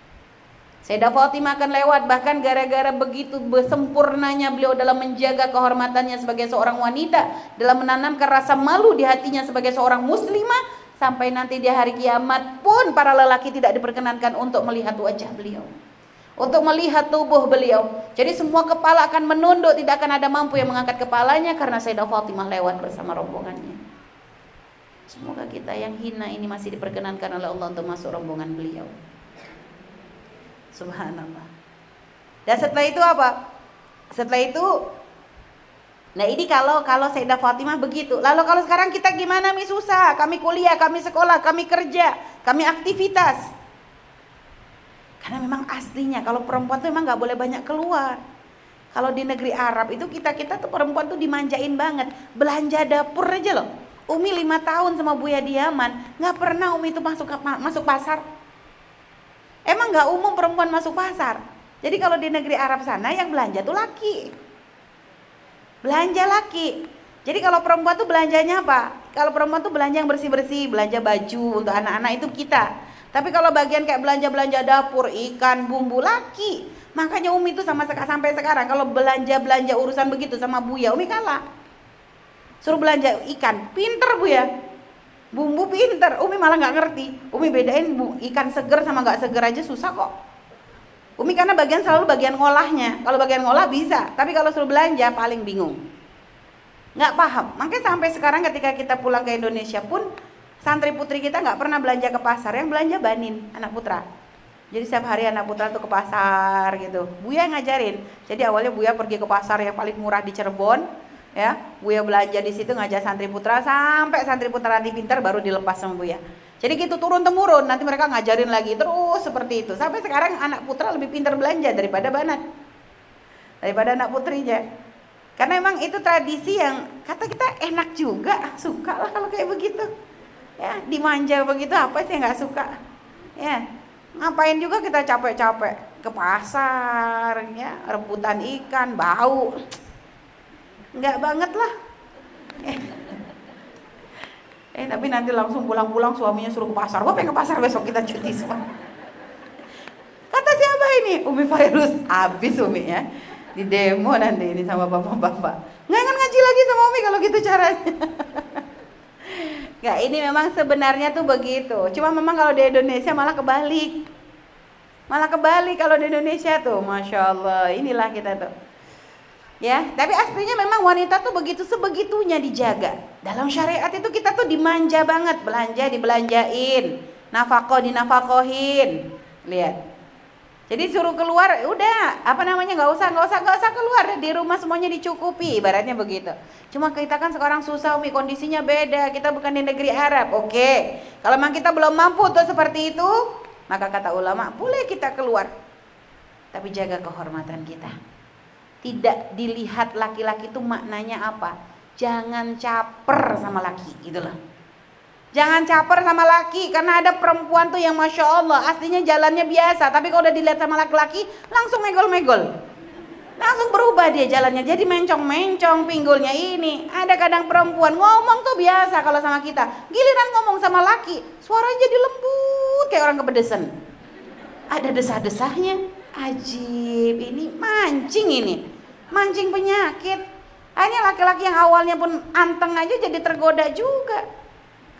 Sayyidah Fatimah akan lewat bahkan gara-gara begitu sempurnanya beliau dalam menjaga kehormatannya sebagai seorang wanita, dalam menanamkan rasa malu di hatinya sebagai seorang muslimah sampai nanti di hari kiamat pun para lelaki tidak diperkenankan untuk melihat wajah beliau. Untuk melihat tubuh beliau. Jadi semua kepala akan menunduk, tidak akan ada mampu yang mengangkat kepalanya karena Sayyidah Fatimah lewat bersama rombongannya. Semoga kita yang hina ini masih diperkenankan oleh Allah untuk masuk rombongan beliau. Subhanallah. Dan setelah itu apa? Setelah itu Nah ini kalau kalau Sayyidah Fatimah begitu. Lalu kalau sekarang kita gimana mi susah? Kami kuliah, kami sekolah, kami kerja, kami aktivitas. Karena memang aslinya kalau perempuan tuh memang nggak boleh banyak keluar. Kalau di negeri Arab itu kita kita tuh perempuan tuh dimanjain banget. Belanja dapur aja loh. Umi lima tahun sama Buya Diaman nggak pernah Umi itu masuk masuk pasar Emang nggak umum perempuan masuk pasar. Jadi kalau di negeri Arab sana yang belanja tuh laki. Belanja laki. Jadi kalau perempuan tuh belanjanya apa? Kalau perempuan tuh belanja yang bersih-bersih, belanja baju untuk anak-anak itu kita. Tapi kalau bagian kayak belanja-belanja dapur, ikan, bumbu laki. Makanya Umi itu sama sampai sekarang kalau belanja-belanja urusan begitu sama Buya, Umi kalah. Suruh belanja ikan, pinter Bu ya bumbu pinter. Umi malah nggak ngerti. Umi bedain ikan seger sama nggak seger aja susah kok. Umi karena bagian selalu bagian ngolahnya. Kalau bagian ngolah bisa tapi kalau suruh belanja paling bingung. Nggak paham. Makanya sampai sekarang ketika kita pulang ke Indonesia pun santri putri kita nggak pernah belanja ke pasar. Yang belanja banin anak putra. Jadi setiap hari anak putra tuh ke pasar gitu. Buya ngajarin. Jadi awalnya Buya pergi ke pasar yang paling murah di Cirebon ya Buya belanja di situ ngajak santri putra sampai santri putra nanti pintar baru dilepas sama Buya. Jadi gitu turun temurun nanti mereka ngajarin lagi terus seperti itu. Sampai sekarang anak putra lebih pintar belanja daripada banat daripada anak putrinya. Karena memang itu tradisi yang kata kita enak juga suka lah kalau kayak begitu. Ya dimanja begitu apa sih nggak suka? Ya ngapain juga kita capek-capek? Ke pasar ya rebutan ikan bau Enggak banget lah. Eh. eh tapi nanti langsung pulang-pulang suaminya suruh ke pasar. Gue pengen ke pasar besok kita cuti semua. Kata siapa ini? Umi Fairuz. Habis Umi ya. Di demo nanti ini sama bapak-bapak. Nggak akan ngaji lagi sama Umi kalau gitu caranya. Nggak, ini memang sebenarnya tuh begitu. Cuma memang kalau di Indonesia malah kebalik. Malah kebalik kalau di Indonesia tuh. Masya Allah. Inilah kita tuh ya tapi aslinya memang wanita tuh begitu sebegitunya dijaga dalam syariat itu kita tuh dimanja banget belanja dibelanjain nafkah dinafakohin lihat Jadi suruh keluar, udah apa namanya nggak usah nggak usah nggak usah keluar di rumah semuanya dicukupi, ibaratnya begitu. Cuma kita kan sekarang susah umi kondisinya beda, kita bukan di negeri Arab, oke. Kalau memang kita belum mampu untuk seperti itu, maka kata ulama boleh kita keluar, tapi jaga kehormatan kita. Tidak dilihat laki-laki itu maknanya apa? Jangan caper sama laki, itulah. Jangan caper sama laki karena ada perempuan tuh yang masya Allah aslinya jalannya biasa tapi kalau udah dilihat sama laki-laki langsung megol-megol. Langsung berubah dia jalannya jadi mencong-mencong pinggulnya ini. Ada kadang perempuan ngomong tuh biasa kalau sama kita giliran ngomong sama laki suaranya jadi lembut kayak orang kepedesan. Ada desah-desahnya. Ajib ini mancing ini mancing penyakit hanya laki-laki yang awalnya pun anteng aja jadi tergoda juga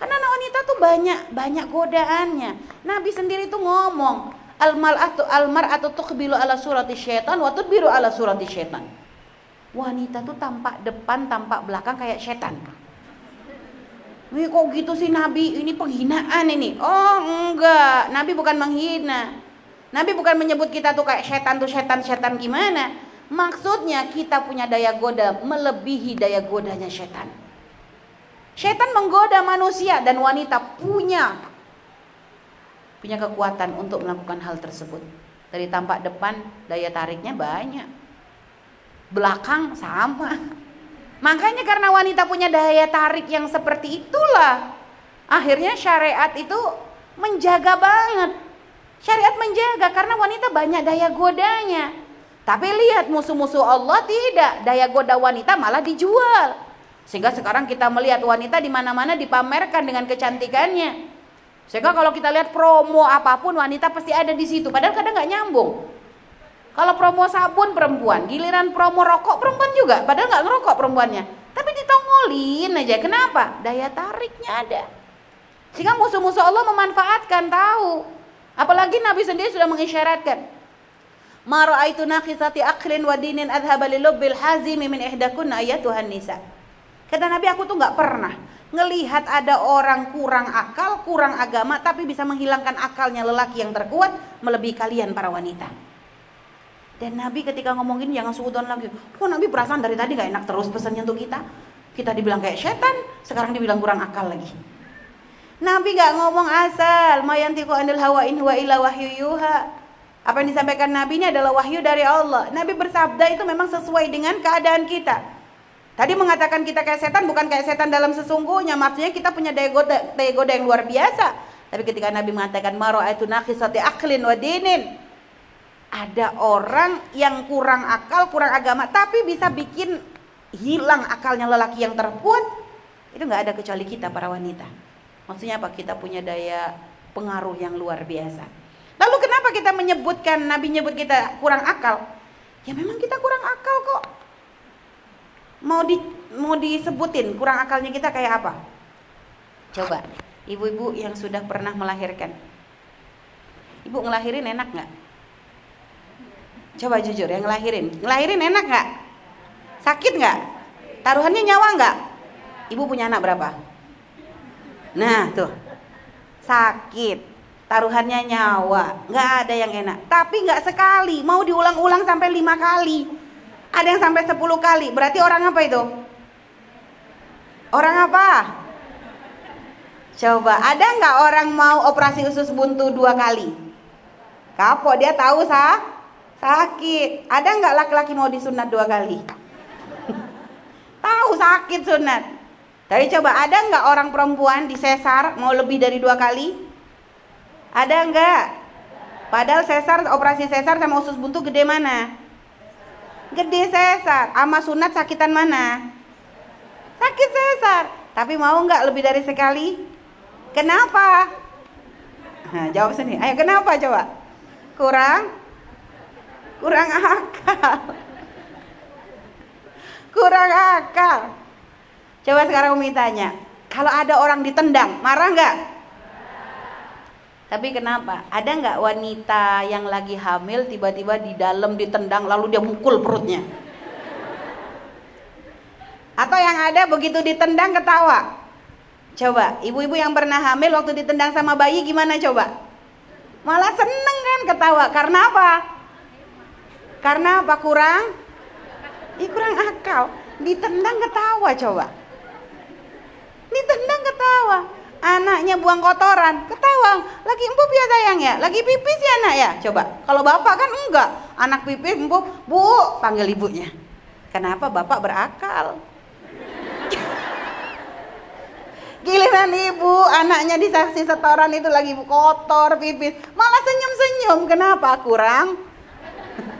karena anak wanita tuh banyak banyak godaannya. Nabi sendiri tuh ngomong, almal atau almar atau tuqbilu ala surati syaitan wa tudbiru ala surati syaitan. Wanita tuh tampak depan, tampak belakang kayak setan. Wih kok gitu sih Nabi? Ini penghinaan ini. Oh enggak, Nabi bukan menghina. Nabi bukan menyebut kita tuh kayak setan tuh setan-setan gimana. Maksudnya kita punya daya goda melebihi daya godanya setan. Setan menggoda manusia dan wanita punya punya kekuatan untuk melakukan hal tersebut. Dari tampak depan daya tariknya banyak. Belakang sama. Makanya karena wanita punya daya tarik yang seperti itulah akhirnya syariat itu menjaga banget. Syariat menjaga karena wanita banyak daya godanya. Tapi lihat musuh-musuh Allah tidak, daya goda wanita malah dijual. Sehingga sekarang kita melihat wanita di mana-mana dipamerkan dengan kecantikannya. Sehingga kalau kita lihat promo apa pun wanita pasti ada di situ. Padahal kadang nggak nyambung. Kalau promo sabun perempuan, giliran promo rokok perempuan juga. Padahal nggak ngerokok perempuannya. Tapi ditongolin aja. Kenapa? Daya tariknya ada. Sehingga musuh-musuh Allah memanfaatkan tahu. Apalagi Nabi sendiri sudah mengisyaratkan. Ma ra'aitu naqisati aqlin wa dinin adhaba lilubbil hazimi min ihdakunna ayatuhan nisa. Kata Nabi aku tuh nggak pernah ngelihat ada orang kurang akal, kurang agama, tapi bisa menghilangkan akalnya lelaki yang terkuat melebihi kalian para wanita. Dan Nabi ketika ngomongin jangan suudon lagi. Kok Nabi perasaan dari tadi gak enak terus pesannya untuk kita? Kita dibilang kayak setan, sekarang dibilang kurang akal lagi. Nabi gak ngomong asal, mayantiku anil hawa in wa ila wahyu yuha. Apa yang disampaikan Nabi ini adalah wahyu dari Allah. Nabi bersabda itu memang sesuai dengan keadaan kita. Tadi mengatakan kita kayak setan bukan kayak setan dalam sesungguhnya, maksudnya kita punya daya goda, yang luar biasa. Tapi ketika Nabi mengatakan maro itu nakhisati aklin wa dinin, ada orang yang kurang akal, kurang agama, tapi bisa bikin hilang akalnya lelaki yang terkuat. Itu nggak ada kecuali kita para wanita. Maksudnya apa? Kita punya daya pengaruh yang luar biasa. Lalu kenapa kita menyebutkan Nabi nyebut kita kurang akal? Ya memang kita kurang akal kok mau di mau disebutin kurang akalnya kita kayak apa? Coba, ibu-ibu yang sudah pernah melahirkan. Ibu ngelahirin enak nggak? Coba jujur, yang ngelahirin, ngelahirin enak nggak? Sakit nggak? Taruhannya nyawa nggak? Ibu punya anak berapa? Nah tuh, sakit. Taruhannya nyawa, nggak ada yang enak. Tapi nggak sekali, mau diulang-ulang sampai lima kali ada yang sampai 10 kali. Berarti orang apa itu? Orang apa? Coba, ada nggak orang mau operasi usus buntu dua kali? Kapok dia tahu sah? Sakit. Ada nggak laki-laki mau disunat dua kali? tahu sakit sunat. Tapi coba, ada nggak orang perempuan disesar mau lebih dari dua kali? Ada nggak? Padahal sesar, operasi sesar sama usus buntu gede mana? Gede sesar. Ama sunat sakitan mana? Sakit sesar. Tapi mau nggak lebih dari sekali? Kenapa? Nah, jawab sini. Ayo kenapa coba? Kurang? Kurang akal. Kurang akal. Coba sekarang Umi tanya. Kalau ada orang ditendang, marah nggak? Tapi kenapa? Ada nggak wanita yang lagi hamil tiba-tiba di dalam ditendang lalu dia mukul perutnya? Atau yang ada begitu ditendang ketawa? Coba, ibu-ibu yang pernah hamil waktu ditendang sama bayi gimana coba? Malah seneng kan ketawa. Karena apa? Karena apa? Kurang? Ih, kurang akal. Ditendang ketawa coba. Ditendang ketawa. Anaknya buang kotoran, ketawa. Lagi empuk ya sayang ya? Lagi pipis ya anak ya? Coba. Kalau bapak kan enggak. Anak pipis empuk, bu, panggil ibunya. Kenapa bapak berakal? Giliran ibu, anaknya di saksi setoran itu lagi kotor, pipis, malah senyum-senyum. Kenapa? Kurang?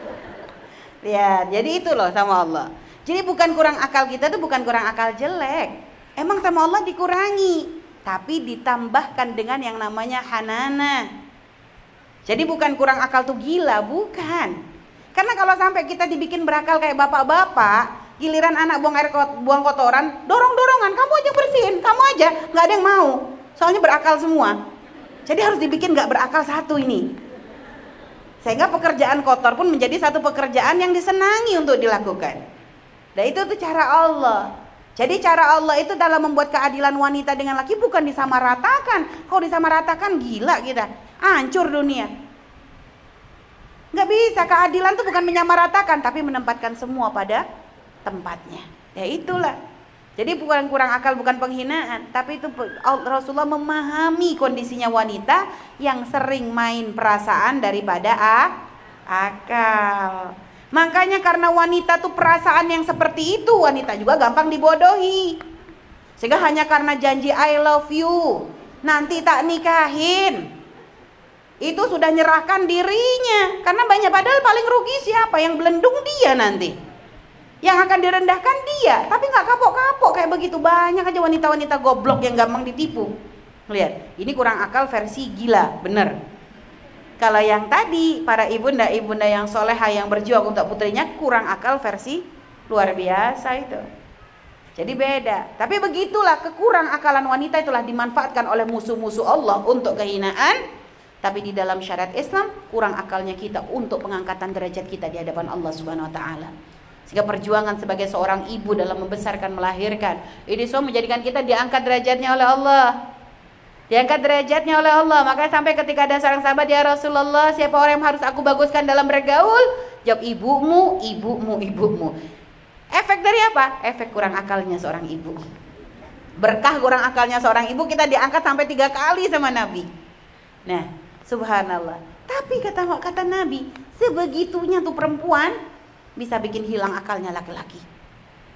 ya, jadi itu loh sama Allah. Jadi bukan kurang akal kita itu bukan kurang akal jelek. Emang sama Allah dikurangi, tapi ditambahkan dengan yang namanya hanana. Jadi bukan kurang akal tuh gila, bukan. Karena kalau sampai kita dibikin berakal kayak bapak-bapak, giliran anak buang air buang kotoran dorong dorongan kamu aja bersihin kamu aja nggak ada yang mau. Soalnya berakal semua. Jadi harus dibikin nggak berakal satu ini. Sehingga pekerjaan kotor pun menjadi satu pekerjaan yang disenangi untuk dilakukan. Dan itu tuh cara Allah jadi cara Allah itu dalam membuat keadilan wanita dengan laki bukan disamaratakan kalau disamaratakan gila kita hancur dunia nggak bisa keadilan itu bukan menyamaratakan tapi menempatkan semua pada tempatnya. Ya itulah. Jadi bukan kurang akal, bukan penghinaan, tapi itu Rasulullah memahami kondisinya wanita yang sering main perasaan daripada akal. Makanya karena wanita tuh perasaan yang seperti itu, wanita juga gampang dibodohi. Sehingga hanya karena janji I love you, nanti tak nikahin. Itu sudah nyerahkan dirinya. Karena banyak padahal paling rugi siapa? Yang belendung dia nanti yang akan direndahkan dia tapi nggak kapok-kapok kayak begitu banyak aja wanita-wanita goblok yang gampang ditipu lihat ini kurang akal versi gila bener kalau yang tadi para ibunda ibunda yang soleha yang berjuang untuk putrinya kurang akal versi luar biasa itu jadi beda tapi begitulah kekurang akalan wanita itulah dimanfaatkan oleh musuh-musuh Allah untuk kehinaan tapi di dalam syariat Islam kurang akalnya kita untuk pengangkatan derajat kita di hadapan Allah Subhanahu wa taala. Sehingga perjuangan sebagai seorang ibu dalam membesarkan, melahirkan. Ini semua menjadikan kita diangkat derajatnya oleh Allah. Diangkat derajatnya oleh Allah. Makanya sampai ketika ada seorang sahabat, Ya Rasulullah, siapa orang yang harus aku baguskan dalam bergaul? Jawab ibumu, ibumu, ibumu. Efek dari apa? Efek kurang akalnya seorang ibu. Berkah kurang akalnya seorang ibu, kita diangkat sampai tiga kali sama Nabi. Nah, subhanallah. Tapi kata kata Nabi, sebegitunya tuh perempuan bisa bikin hilang akalnya laki-laki.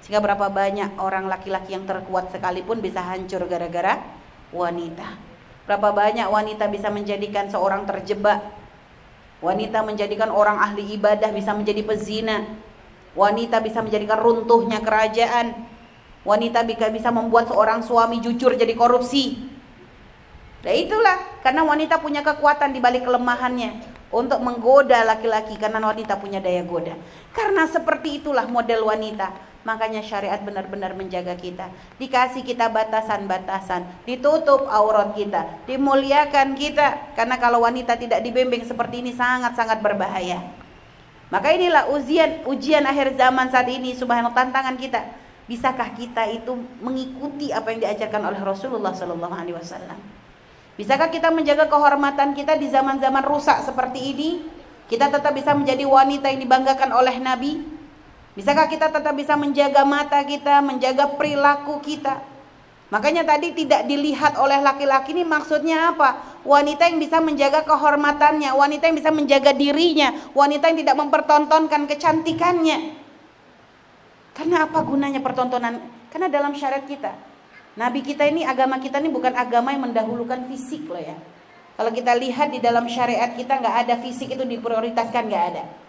Sehingga berapa banyak orang laki-laki yang terkuat sekalipun bisa hancur gara-gara wanita. Berapa banyak wanita bisa menjadikan seorang terjebak. Wanita menjadikan orang ahli ibadah bisa menjadi pezina. Wanita bisa menjadikan runtuhnya kerajaan. Wanita bisa membuat seorang suami jujur jadi korupsi. Nah itulah karena wanita punya kekuatan di balik kelemahannya untuk menggoda laki-laki karena wanita punya daya goda. Karena seperti itulah model wanita. Makanya syariat benar-benar menjaga kita. Dikasih kita batasan-batasan, ditutup aurat kita, dimuliakan kita. Karena kalau wanita tidak dibimbing seperti ini sangat-sangat berbahaya. Maka inilah ujian ujian akhir zaman saat ini subhanallah tantangan kita. Bisakah kita itu mengikuti apa yang diajarkan oleh Rasulullah wasallam? Bisakah kita menjaga kehormatan kita di zaman-zaman rusak seperti ini? Kita tetap bisa menjadi wanita yang dibanggakan oleh Nabi? Bisakah kita tetap bisa menjaga mata kita, menjaga perilaku kita? Makanya tadi tidak dilihat oleh laki-laki ini maksudnya apa? Wanita yang bisa menjaga kehormatannya, wanita yang bisa menjaga dirinya, wanita yang tidak mempertontonkan kecantikannya. Karena apa gunanya pertontonan? Karena dalam syariat kita, Nabi kita ini agama kita ini bukan agama yang mendahulukan fisik loh ya. Kalau kita lihat di dalam syariat kita nggak ada fisik itu diprioritaskan nggak ada.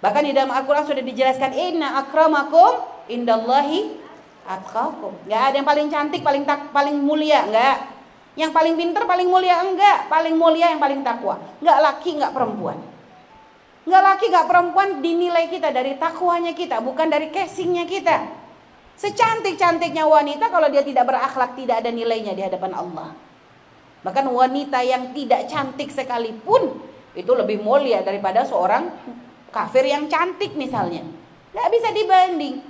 Bahkan di dalam Al-Quran sudah dijelaskan Inna akramakum indallahi atqakum. Nggak ada yang paling cantik, paling tak, paling mulia, nggak. Yang paling pinter, paling mulia enggak. Paling mulia yang paling takwa. Nggak laki, nggak perempuan. Nggak laki, nggak perempuan dinilai kita dari takwanya kita, bukan dari casingnya kita. Secantik-cantiknya wanita kalau dia tidak berakhlak tidak ada nilainya di hadapan Allah. Bahkan wanita yang tidak cantik sekalipun itu lebih mulia daripada seorang kafir yang cantik misalnya. Tidak bisa dibanding.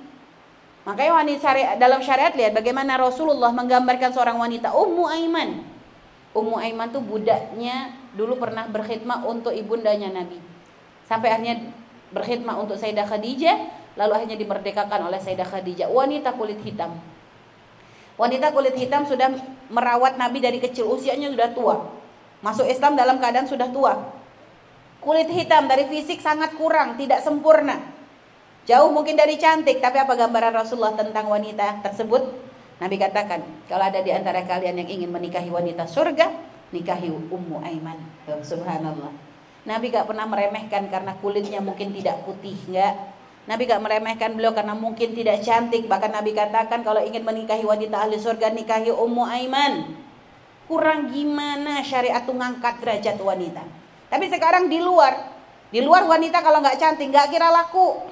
Makanya wanita syariat, dalam syariat lihat bagaimana Rasulullah menggambarkan seorang wanita Ummu Aiman. Ummu Aiman tuh budaknya dulu pernah berkhidmat untuk ibundanya Nabi. Sampai akhirnya berkhidmat untuk Sayyidah Khadijah, lalu akhirnya dimerdekakan oleh Sayyidah Khadijah. Wanita kulit hitam. Wanita kulit hitam sudah merawat Nabi dari kecil, usianya sudah tua. Masuk Islam dalam keadaan sudah tua. Kulit hitam dari fisik sangat kurang, tidak sempurna. Jauh mungkin dari cantik, tapi apa gambaran Rasulullah tentang wanita tersebut? Nabi katakan, kalau ada di antara kalian yang ingin menikahi wanita surga, nikahi Ummu Aiman. Subhanallah. Nabi gak pernah meremehkan karena kulitnya mungkin tidak putih, enggak. Nabi gak meremehkan beliau karena mungkin tidak cantik. Bahkan Nabi katakan kalau ingin menikahi wanita ahli surga, nikahi Ummu Aiman. Kurang gimana syariat ngangkat derajat wanita. Tapi sekarang di luar, di luar wanita kalau nggak cantik nggak kira laku.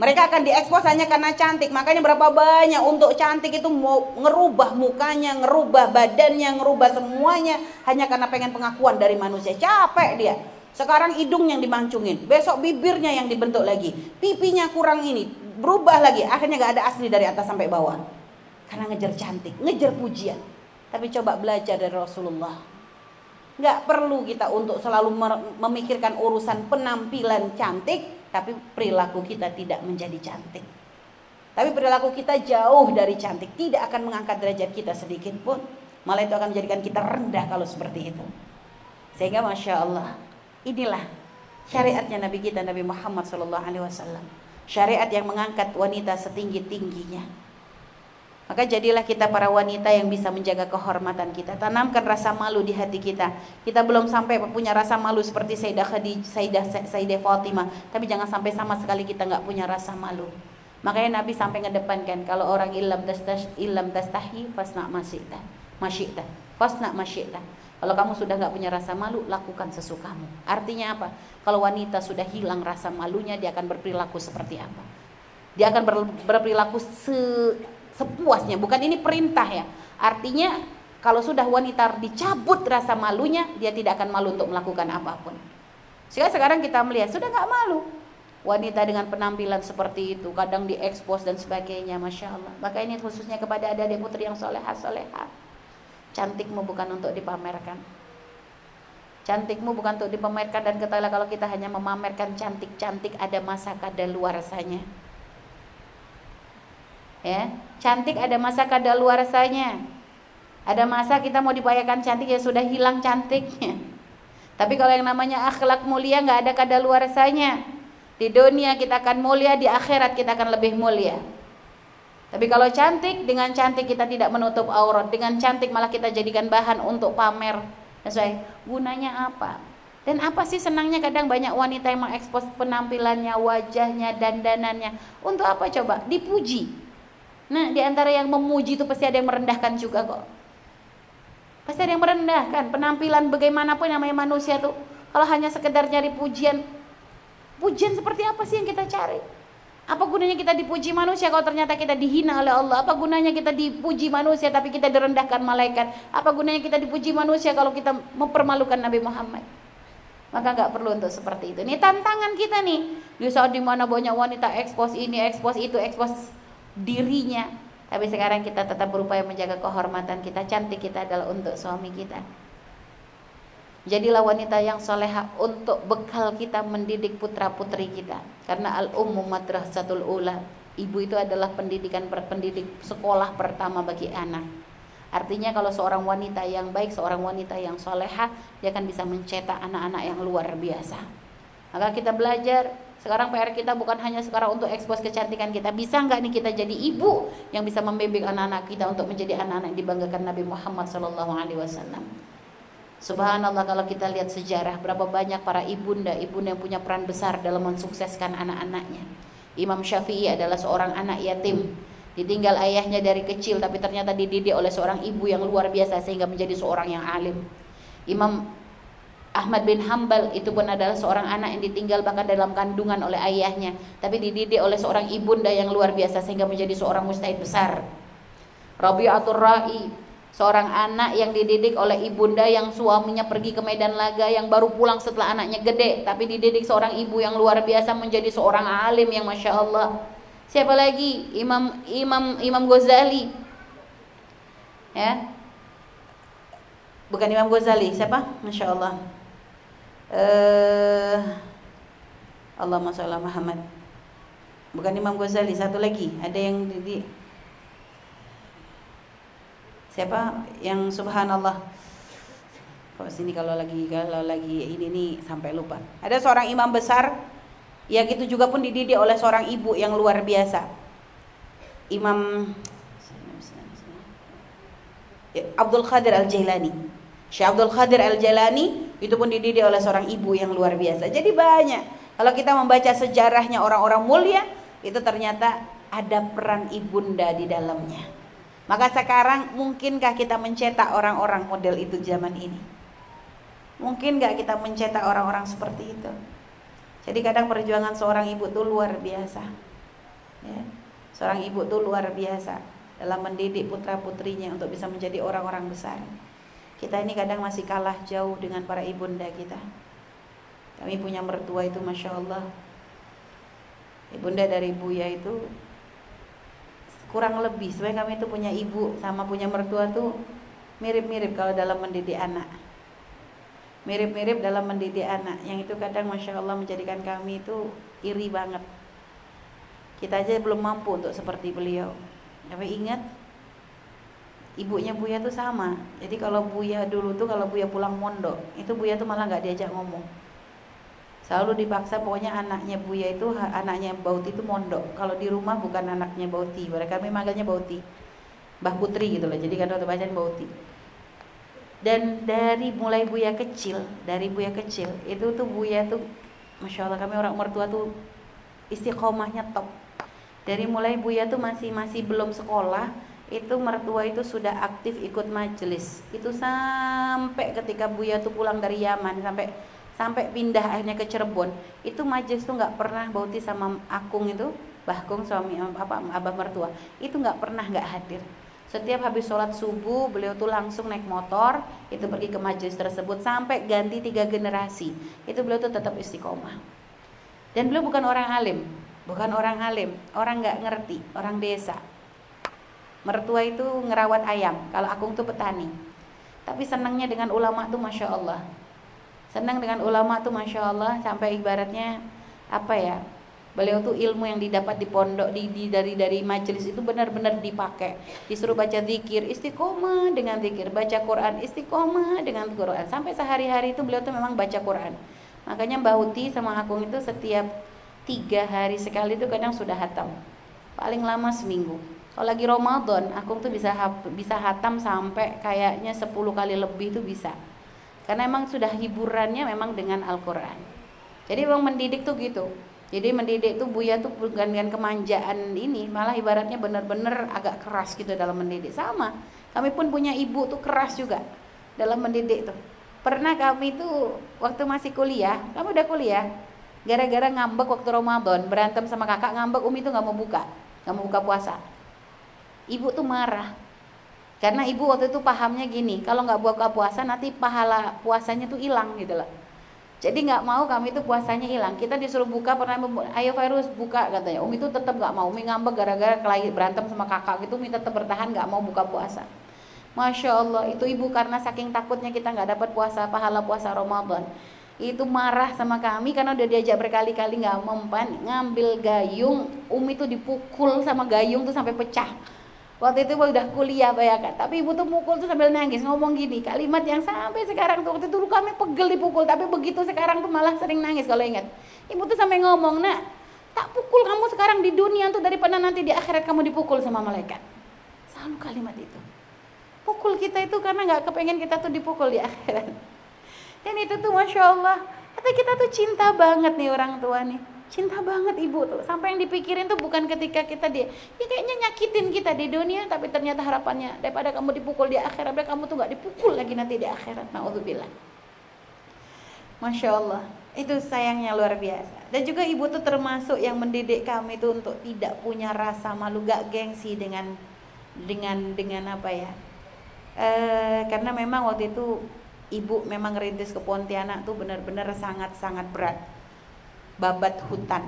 Mereka akan diekspos hanya karena cantik. Makanya berapa banyak untuk cantik itu mau ngerubah mukanya, ngerubah badannya, ngerubah semuanya hanya karena pengen pengakuan dari manusia. Capek dia. Sekarang hidung yang dimancungin, besok bibirnya yang dibentuk lagi, pipinya kurang ini, berubah lagi. Akhirnya gak ada asli dari atas sampai bawah. Karena ngejar cantik, ngejar pujian. Tapi coba belajar dari Rasulullah. Gak perlu kita untuk selalu memikirkan urusan penampilan cantik, tapi perilaku kita tidak menjadi cantik. Tapi perilaku kita jauh dari cantik, tidak akan mengangkat derajat kita sedikit pun. Malah itu akan menjadikan kita rendah kalau seperti itu. Sehingga masya Allah, inilah syariatnya Nabi kita Nabi Muhammad SAW. Syariat yang mengangkat wanita setinggi tingginya maka jadilah kita para wanita yang bisa menjaga kehormatan kita. Tanamkan rasa malu di hati kita. Kita belum sampai punya rasa malu seperti Sayyidah Khadijah, Sayyidah, Sayyidah Fatimah. Tapi jangan sampai sama sekali kita nggak punya rasa malu. Makanya Nabi sampai ngedepankan kalau orang ilam tastahi, ilam tastahi fasna masyita. Masyita. Fasna masyita. Kalau kamu sudah nggak punya rasa malu, lakukan sesukamu. Artinya apa? Kalau wanita sudah hilang rasa malunya, dia akan berperilaku seperti apa? Dia akan ber, berperilaku se sepuasnya. Bukan ini perintah ya. Artinya kalau sudah wanita dicabut rasa malunya, dia tidak akan malu untuk melakukan apa pun. Sehingga sekarang kita melihat sudah nggak malu. Wanita dengan penampilan seperti itu, kadang diekspos dan sebagainya, masya Allah. Maka ini khususnya kepada adik-adik putri yang soleha soleha. Cantikmu bukan untuk dipamerkan. Cantikmu bukan untuk dipamerkan dan ketahuilah kalau kita hanya memamerkan cantik-cantik ada masa luar rasanya ya cantik ada masa kadaluarsanya. Ada masa kita mau dibayarkan cantik ya sudah hilang cantiknya tapi kalau yang namanya akhlak mulia nggak ada kadaluarsanya. Di dunia kita akan mulia di akhirat kita akan lebih mulia. Tapi kalau cantik dengan cantik kita tidak menutup aurat. Dengan cantik malah kita jadikan bahan untuk pamer. Sesuai gunanya apa? Dan apa sih senangnya? Kadang banyak wanita yang mengekspos penampilannya, wajahnya, dandanannya. Untuk apa coba? Dipuji. Nah, di antara yang memuji itu pasti ada yang merendahkan juga kok. Pasti ada yang merendahkan. Penampilan bagaimanapun namanya manusia tuh kalau hanya sekedar nyari pujian, pujian seperti apa sih yang kita cari? Apa gunanya kita dipuji manusia kalau ternyata kita dihina oleh Allah? Apa gunanya kita dipuji manusia tapi kita direndahkan malaikat? Apa gunanya kita dipuji manusia kalau kita mempermalukan Nabi Muhammad? Maka nggak perlu untuk seperti itu. Ini tantangan kita nih. Di saat di mana banyak wanita ekspos ini, ekspos itu, ekspos dirinya. Tapi sekarang kita tetap berupaya menjaga kehormatan kita. Cantik kita adalah untuk suami kita. Jadilah wanita yang soleha untuk bekal kita mendidik putra putri kita. Karena al ummu madrasatul ula ibu itu adalah pendidikan pendidik sekolah pertama bagi anak. Artinya kalau seorang wanita yang baik seorang wanita yang soleha dia akan bisa mencetak anak-anak yang luar biasa. Maka kita belajar sekarang PR kita bukan hanya sekarang untuk ekspos kecantikan kita. Bisa nggak nih kita jadi ibu yang bisa membimbing anak-anak kita untuk menjadi anak-anak yang dibanggakan Nabi Muhammad Sallallahu Alaihi Wasallam. Subhanallah kalau kita lihat sejarah berapa banyak para ibunda, ibunda yang punya peran besar dalam mensukseskan anak-anaknya. Imam Syafi'i adalah seorang anak yatim, ditinggal ayahnya dari kecil tapi ternyata dididik oleh seorang ibu yang luar biasa sehingga menjadi seorang yang alim. Imam Ahmad bin Hambal itu pun adalah seorang anak yang ditinggal bahkan dalam kandungan oleh ayahnya. Tapi dididik oleh seorang ibunda yang luar biasa sehingga menjadi seorang mustahid besar. Rabi'atul Ra'i seorang anak yang dididik oleh ibunda yang suaminya pergi ke medan laga yang baru pulang setelah anaknya gede. Tapi dididik seorang ibu yang luar biasa menjadi seorang alim yang masya Allah. Siapa lagi? Imam Imam Imam Ghazali. Ya. Bukan Imam Ghazali siapa? Masya Allah uh, Allah Masya Muhammad. Bukan Imam Ghazali satu lagi. Ada yang di, di siapa? Yang Subhanallah. Kok sini kalau lagi kalau lagi ini nih sampai lupa. Ada seorang imam besar ya gitu juga pun dididik oleh seorang ibu yang luar biasa. Imam Abdul Qadir Al Jailani Syekh Abdul Qadir Al Jailani itu pun dididik oleh seorang ibu yang luar biasa jadi banyak kalau kita membaca sejarahnya orang-orang mulia itu ternyata ada peran ibunda di dalamnya maka sekarang mungkinkah kita mencetak orang-orang model itu zaman ini Mungkin gak kita mencetak orang-orang seperti itu? Jadi kadang perjuangan seorang ibu itu luar biasa. Ya. Seorang ibu itu luar biasa dalam mendidik putra putrinya untuk bisa menjadi orang-orang besar. Kita ini kadang masih kalah jauh dengan para ibunda kita. Kami punya mertua itu masya Allah. Ibunda dari Buya itu kurang lebih sebenarnya kami itu punya ibu sama punya mertua tuh mirip-mirip kalau dalam mendidik anak mirip-mirip dalam mendidik anak yang itu kadang masya Allah menjadikan kami itu iri banget kita aja belum mampu untuk seperti beliau tapi ingat ibunya Buya tuh sama. Jadi kalau Buya dulu tuh kalau Buya pulang mondok itu Buya tuh malah nggak diajak ngomong. Selalu dipaksa pokoknya anaknya Buya itu anaknya Bauti itu mondok. Kalau di rumah bukan anaknya Bauti mereka kami Bauti. Mbah Putri gitu loh jadi kan waktu bacaan Bauti. Dan dari mulai Buya kecil dari Buya kecil itu tuh Buya tuh Masya Allah kami orang mertua tuh istiqomahnya top. Dari mulai Buya tuh masih masih belum sekolah itu mertua itu sudah aktif ikut majelis itu sampai ketika Buya tuh pulang dari Yaman sampai sampai pindah akhirnya ke Cirebon itu majelis tuh nggak pernah Bauti sama Akung itu Bahkung suami apa abah mertua itu nggak pernah nggak hadir setiap habis sholat subuh, beliau tuh langsung naik motor, itu pergi ke majelis tersebut sampai ganti tiga generasi. Itu beliau tuh tetap istiqomah. Dan beliau bukan orang alim, bukan orang alim, orang nggak ngerti, orang desa. Mertua itu ngerawat ayam, kalau akung tuh petani. Tapi senangnya dengan ulama tuh masya Allah. Senang dengan ulama tuh masya Allah sampai ibaratnya apa ya Beliau tuh ilmu yang didapat di pondok di, di dari dari majelis itu benar-benar dipakai. Disuruh baca zikir istiqomah dengan zikir, baca Quran istiqomah dengan Quran. Sampai sehari-hari itu beliau tuh memang baca Quran. Makanya Mbak Uti sama Akung itu setiap tiga hari sekali itu kadang sudah hatam. Paling lama seminggu. Kalau lagi Ramadan, Akung tuh bisa bisa hatam sampai kayaknya 10 kali lebih itu bisa. Karena emang sudah hiburannya memang dengan Al-Quran. Jadi memang mendidik tuh gitu jadi mendidik tuh Buya tuh bukan dengan kemanjaan ini, malah ibaratnya benar-benar agak keras gitu dalam mendidik. Sama, kami pun punya ibu tuh keras juga dalam mendidik tuh. Pernah kami tuh waktu masih kuliah, kamu udah kuliah, gara-gara ngambek waktu Ramadan, berantem sama kakak ngambek, Umi tuh nggak mau buka, nggak mau buka puasa. Ibu tuh marah, karena ibu waktu itu pahamnya gini, kalau nggak buka puasa nanti pahala puasanya tuh hilang gitu loh. Jadi nggak mau kami itu puasanya hilang. Kita disuruh buka pernah ayo virus buka katanya. Umi itu tetap nggak mau. Umi ngambek gara-gara kelahi berantem sama kakak gitu. Umi tetap bertahan nggak mau buka puasa. Masya Allah itu ibu karena saking takutnya kita nggak dapat puasa pahala puasa Ramadan itu marah sama kami karena udah diajak berkali-kali nggak mempan ngambil gayung Umi itu dipukul sama gayung tuh sampai pecah Waktu itu udah kuliah bayangkan, tapi ibu tuh mukul tuh sambil nangis ngomong gini, kalimat yang sampai sekarang tuh waktu itu kami pegel dipukul, tapi begitu sekarang tuh malah sering nangis kalau ingat. Ibu tuh sampai ngomong, "Nak, tak pukul kamu sekarang di dunia tuh daripada nanti di akhirat kamu dipukul sama malaikat." Selalu kalimat itu. Pukul kita itu karena nggak kepengen kita tuh dipukul di akhirat. Dan itu tuh masya Allah, tapi kita tuh cinta banget nih orang tua nih cinta banget ibu. Tuh sampai yang dipikirin tuh bukan ketika kita dia ya kayaknya nyakitin kita di dunia tapi ternyata harapannya daripada kamu dipukul di akhirat kamu tuh nggak dipukul lagi nanti di akhirat. Naudzubillah. Masya Allah itu sayangnya luar biasa. Dan juga ibu tuh termasuk yang mendidik kami tuh untuk tidak punya rasa malu gak gengsi dengan dengan dengan apa ya? E, karena memang waktu itu ibu memang rintis ke Pontianak tuh benar-benar sangat-sangat berat babat hutan.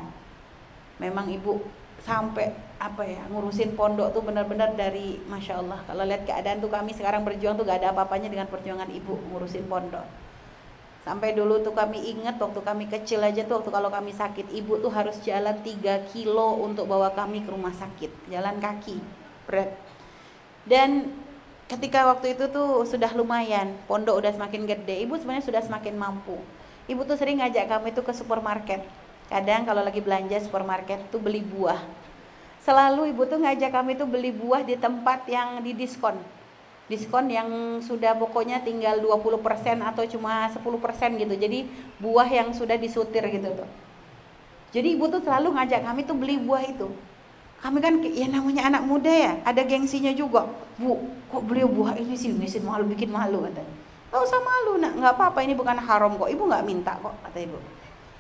Memang ibu sampai apa ya ngurusin pondok tuh benar-benar dari masya Allah kalau lihat keadaan tuh kami sekarang berjuang tuh gak ada apa-apanya dengan perjuangan ibu ngurusin pondok. Sampai dulu tuh kami ingat waktu kami kecil aja tuh waktu kalau kami sakit ibu tuh harus jalan 3 kilo untuk bawa kami ke rumah sakit. Jalan kaki berat. Dan ketika waktu itu tuh sudah lumayan pondok udah semakin gede ibu sebenarnya sudah semakin mampu ibu tuh sering ngajak kami tuh ke supermarket Kadang kalau lagi belanja supermarket tuh beli buah. Selalu ibu tuh ngajak kami tuh beli buah di tempat yang di diskon. Diskon yang sudah pokoknya tinggal 20% atau cuma 10% gitu. Jadi buah yang sudah disutir gitu tuh. Jadi ibu tuh selalu ngajak kami tuh beli buah itu. Kami kan ya namanya anak muda ya, ada gengsinya juga. Bu, kok beli buah ini sih bikin malu bikin malu katanya. Gak usah malu nak, nggak apa-apa ini bukan haram kok. Ibu nggak minta kok kata ibu.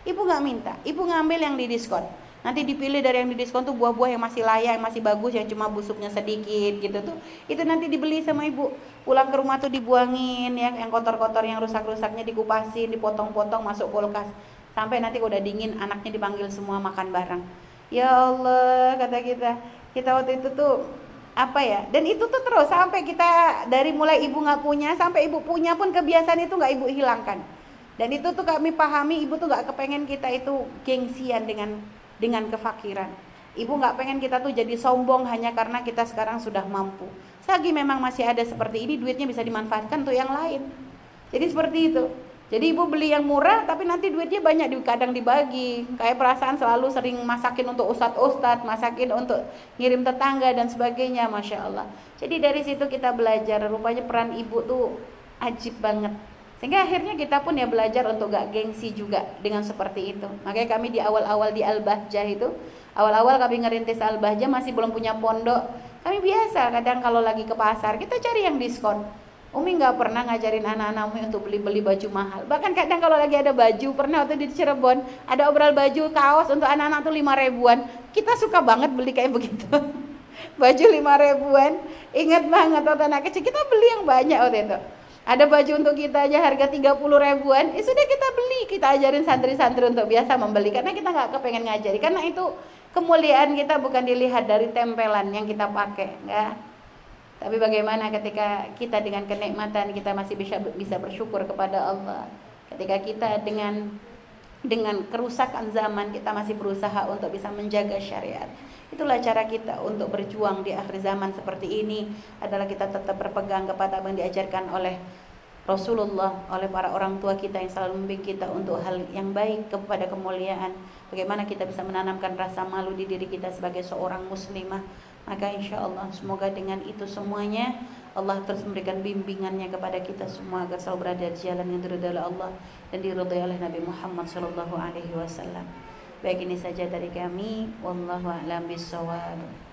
Ibu nggak minta, ibu ngambil yang di diskon. Nanti dipilih dari yang di diskon tuh buah-buah yang masih layak, yang masih bagus, yang cuma busuknya sedikit gitu tuh. Itu nanti dibeli sama ibu. Pulang ke rumah tuh dibuangin ya, yang kotor-kotor, yang rusak-rusaknya dikupasin, dipotong-potong masuk kulkas. Sampai nanti udah dingin, anaknya dipanggil semua makan bareng. Ya Allah, kata kita. Kita waktu itu tuh apa ya dan itu tuh terus sampai kita dari mulai ibu nggak punya sampai ibu punya pun kebiasaan itu nggak ibu hilangkan dan itu tuh kami pahami ibu tuh gak kepengen kita itu gengsian dengan dengan kefakiran. Ibu gak pengen kita tuh jadi sombong hanya karena kita sekarang sudah mampu. Selagi memang masih ada seperti ini duitnya bisa dimanfaatkan untuk yang lain. Jadi seperti itu. Jadi ibu beli yang murah tapi nanti duitnya banyak di kadang dibagi. Kayak perasaan selalu sering masakin untuk ustadz-ustadz, masakin untuk ngirim tetangga dan sebagainya, masya Allah. Jadi dari situ kita belajar rupanya peran ibu tuh ajib banget sehingga akhirnya kita pun ya belajar untuk gak gengsi juga dengan seperti itu. Makanya kami di awal-awal di Al-Bahjah itu, awal-awal kami ngerintis Al-Bahjah masih belum punya pondok. Kami biasa kadang kalau lagi ke pasar kita cari yang diskon. Umi nggak pernah ngajarin anak-anak Umi untuk beli-beli baju mahal. Bahkan kadang kalau lagi ada baju, pernah waktu di Cirebon ada obral baju kaos untuk anak-anak tuh lima ribuan. Kita suka banget beli kayak begitu. baju lima ribuan. Ingat banget waktu anak kecil kita beli yang banyak waktu itu. Ada baju untuk kita aja harga 30 ribuan, ya sudah kita beli, kita ajarin santri-santri untuk biasa membeli karena kita nggak kepengen ngajari karena itu kemuliaan kita bukan dilihat dari tempelan yang kita pakai, enggak. Tapi bagaimana ketika kita dengan kenikmatan kita masih bisa bisa bersyukur kepada Allah. Ketika kita dengan dengan kerusakan zaman kita masih berusaha untuk bisa menjaga syariat. Itulah cara kita untuk berjuang di akhir zaman seperti ini adalah kita tetap berpegang kepada apa yang diajarkan oleh Rasulullah, oleh para orang tua kita yang selalu membimbing kita untuk hal yang baik kepada kemuliaan. Bagaimana kita bisa menanamkan rasa malu di diri kita sebagai seorang muslimah. Maka insya Allah semoga dengan itu semuanya Allah terus memberikan bimbingannya kepada kita semua agar selalu berada di jalan yang diridhai Allah dan diridhai oleh Nabi Muhammad sallallahu alaihi wasallam. Baik ini saja dari kami. Wallahu a'lam bishawab.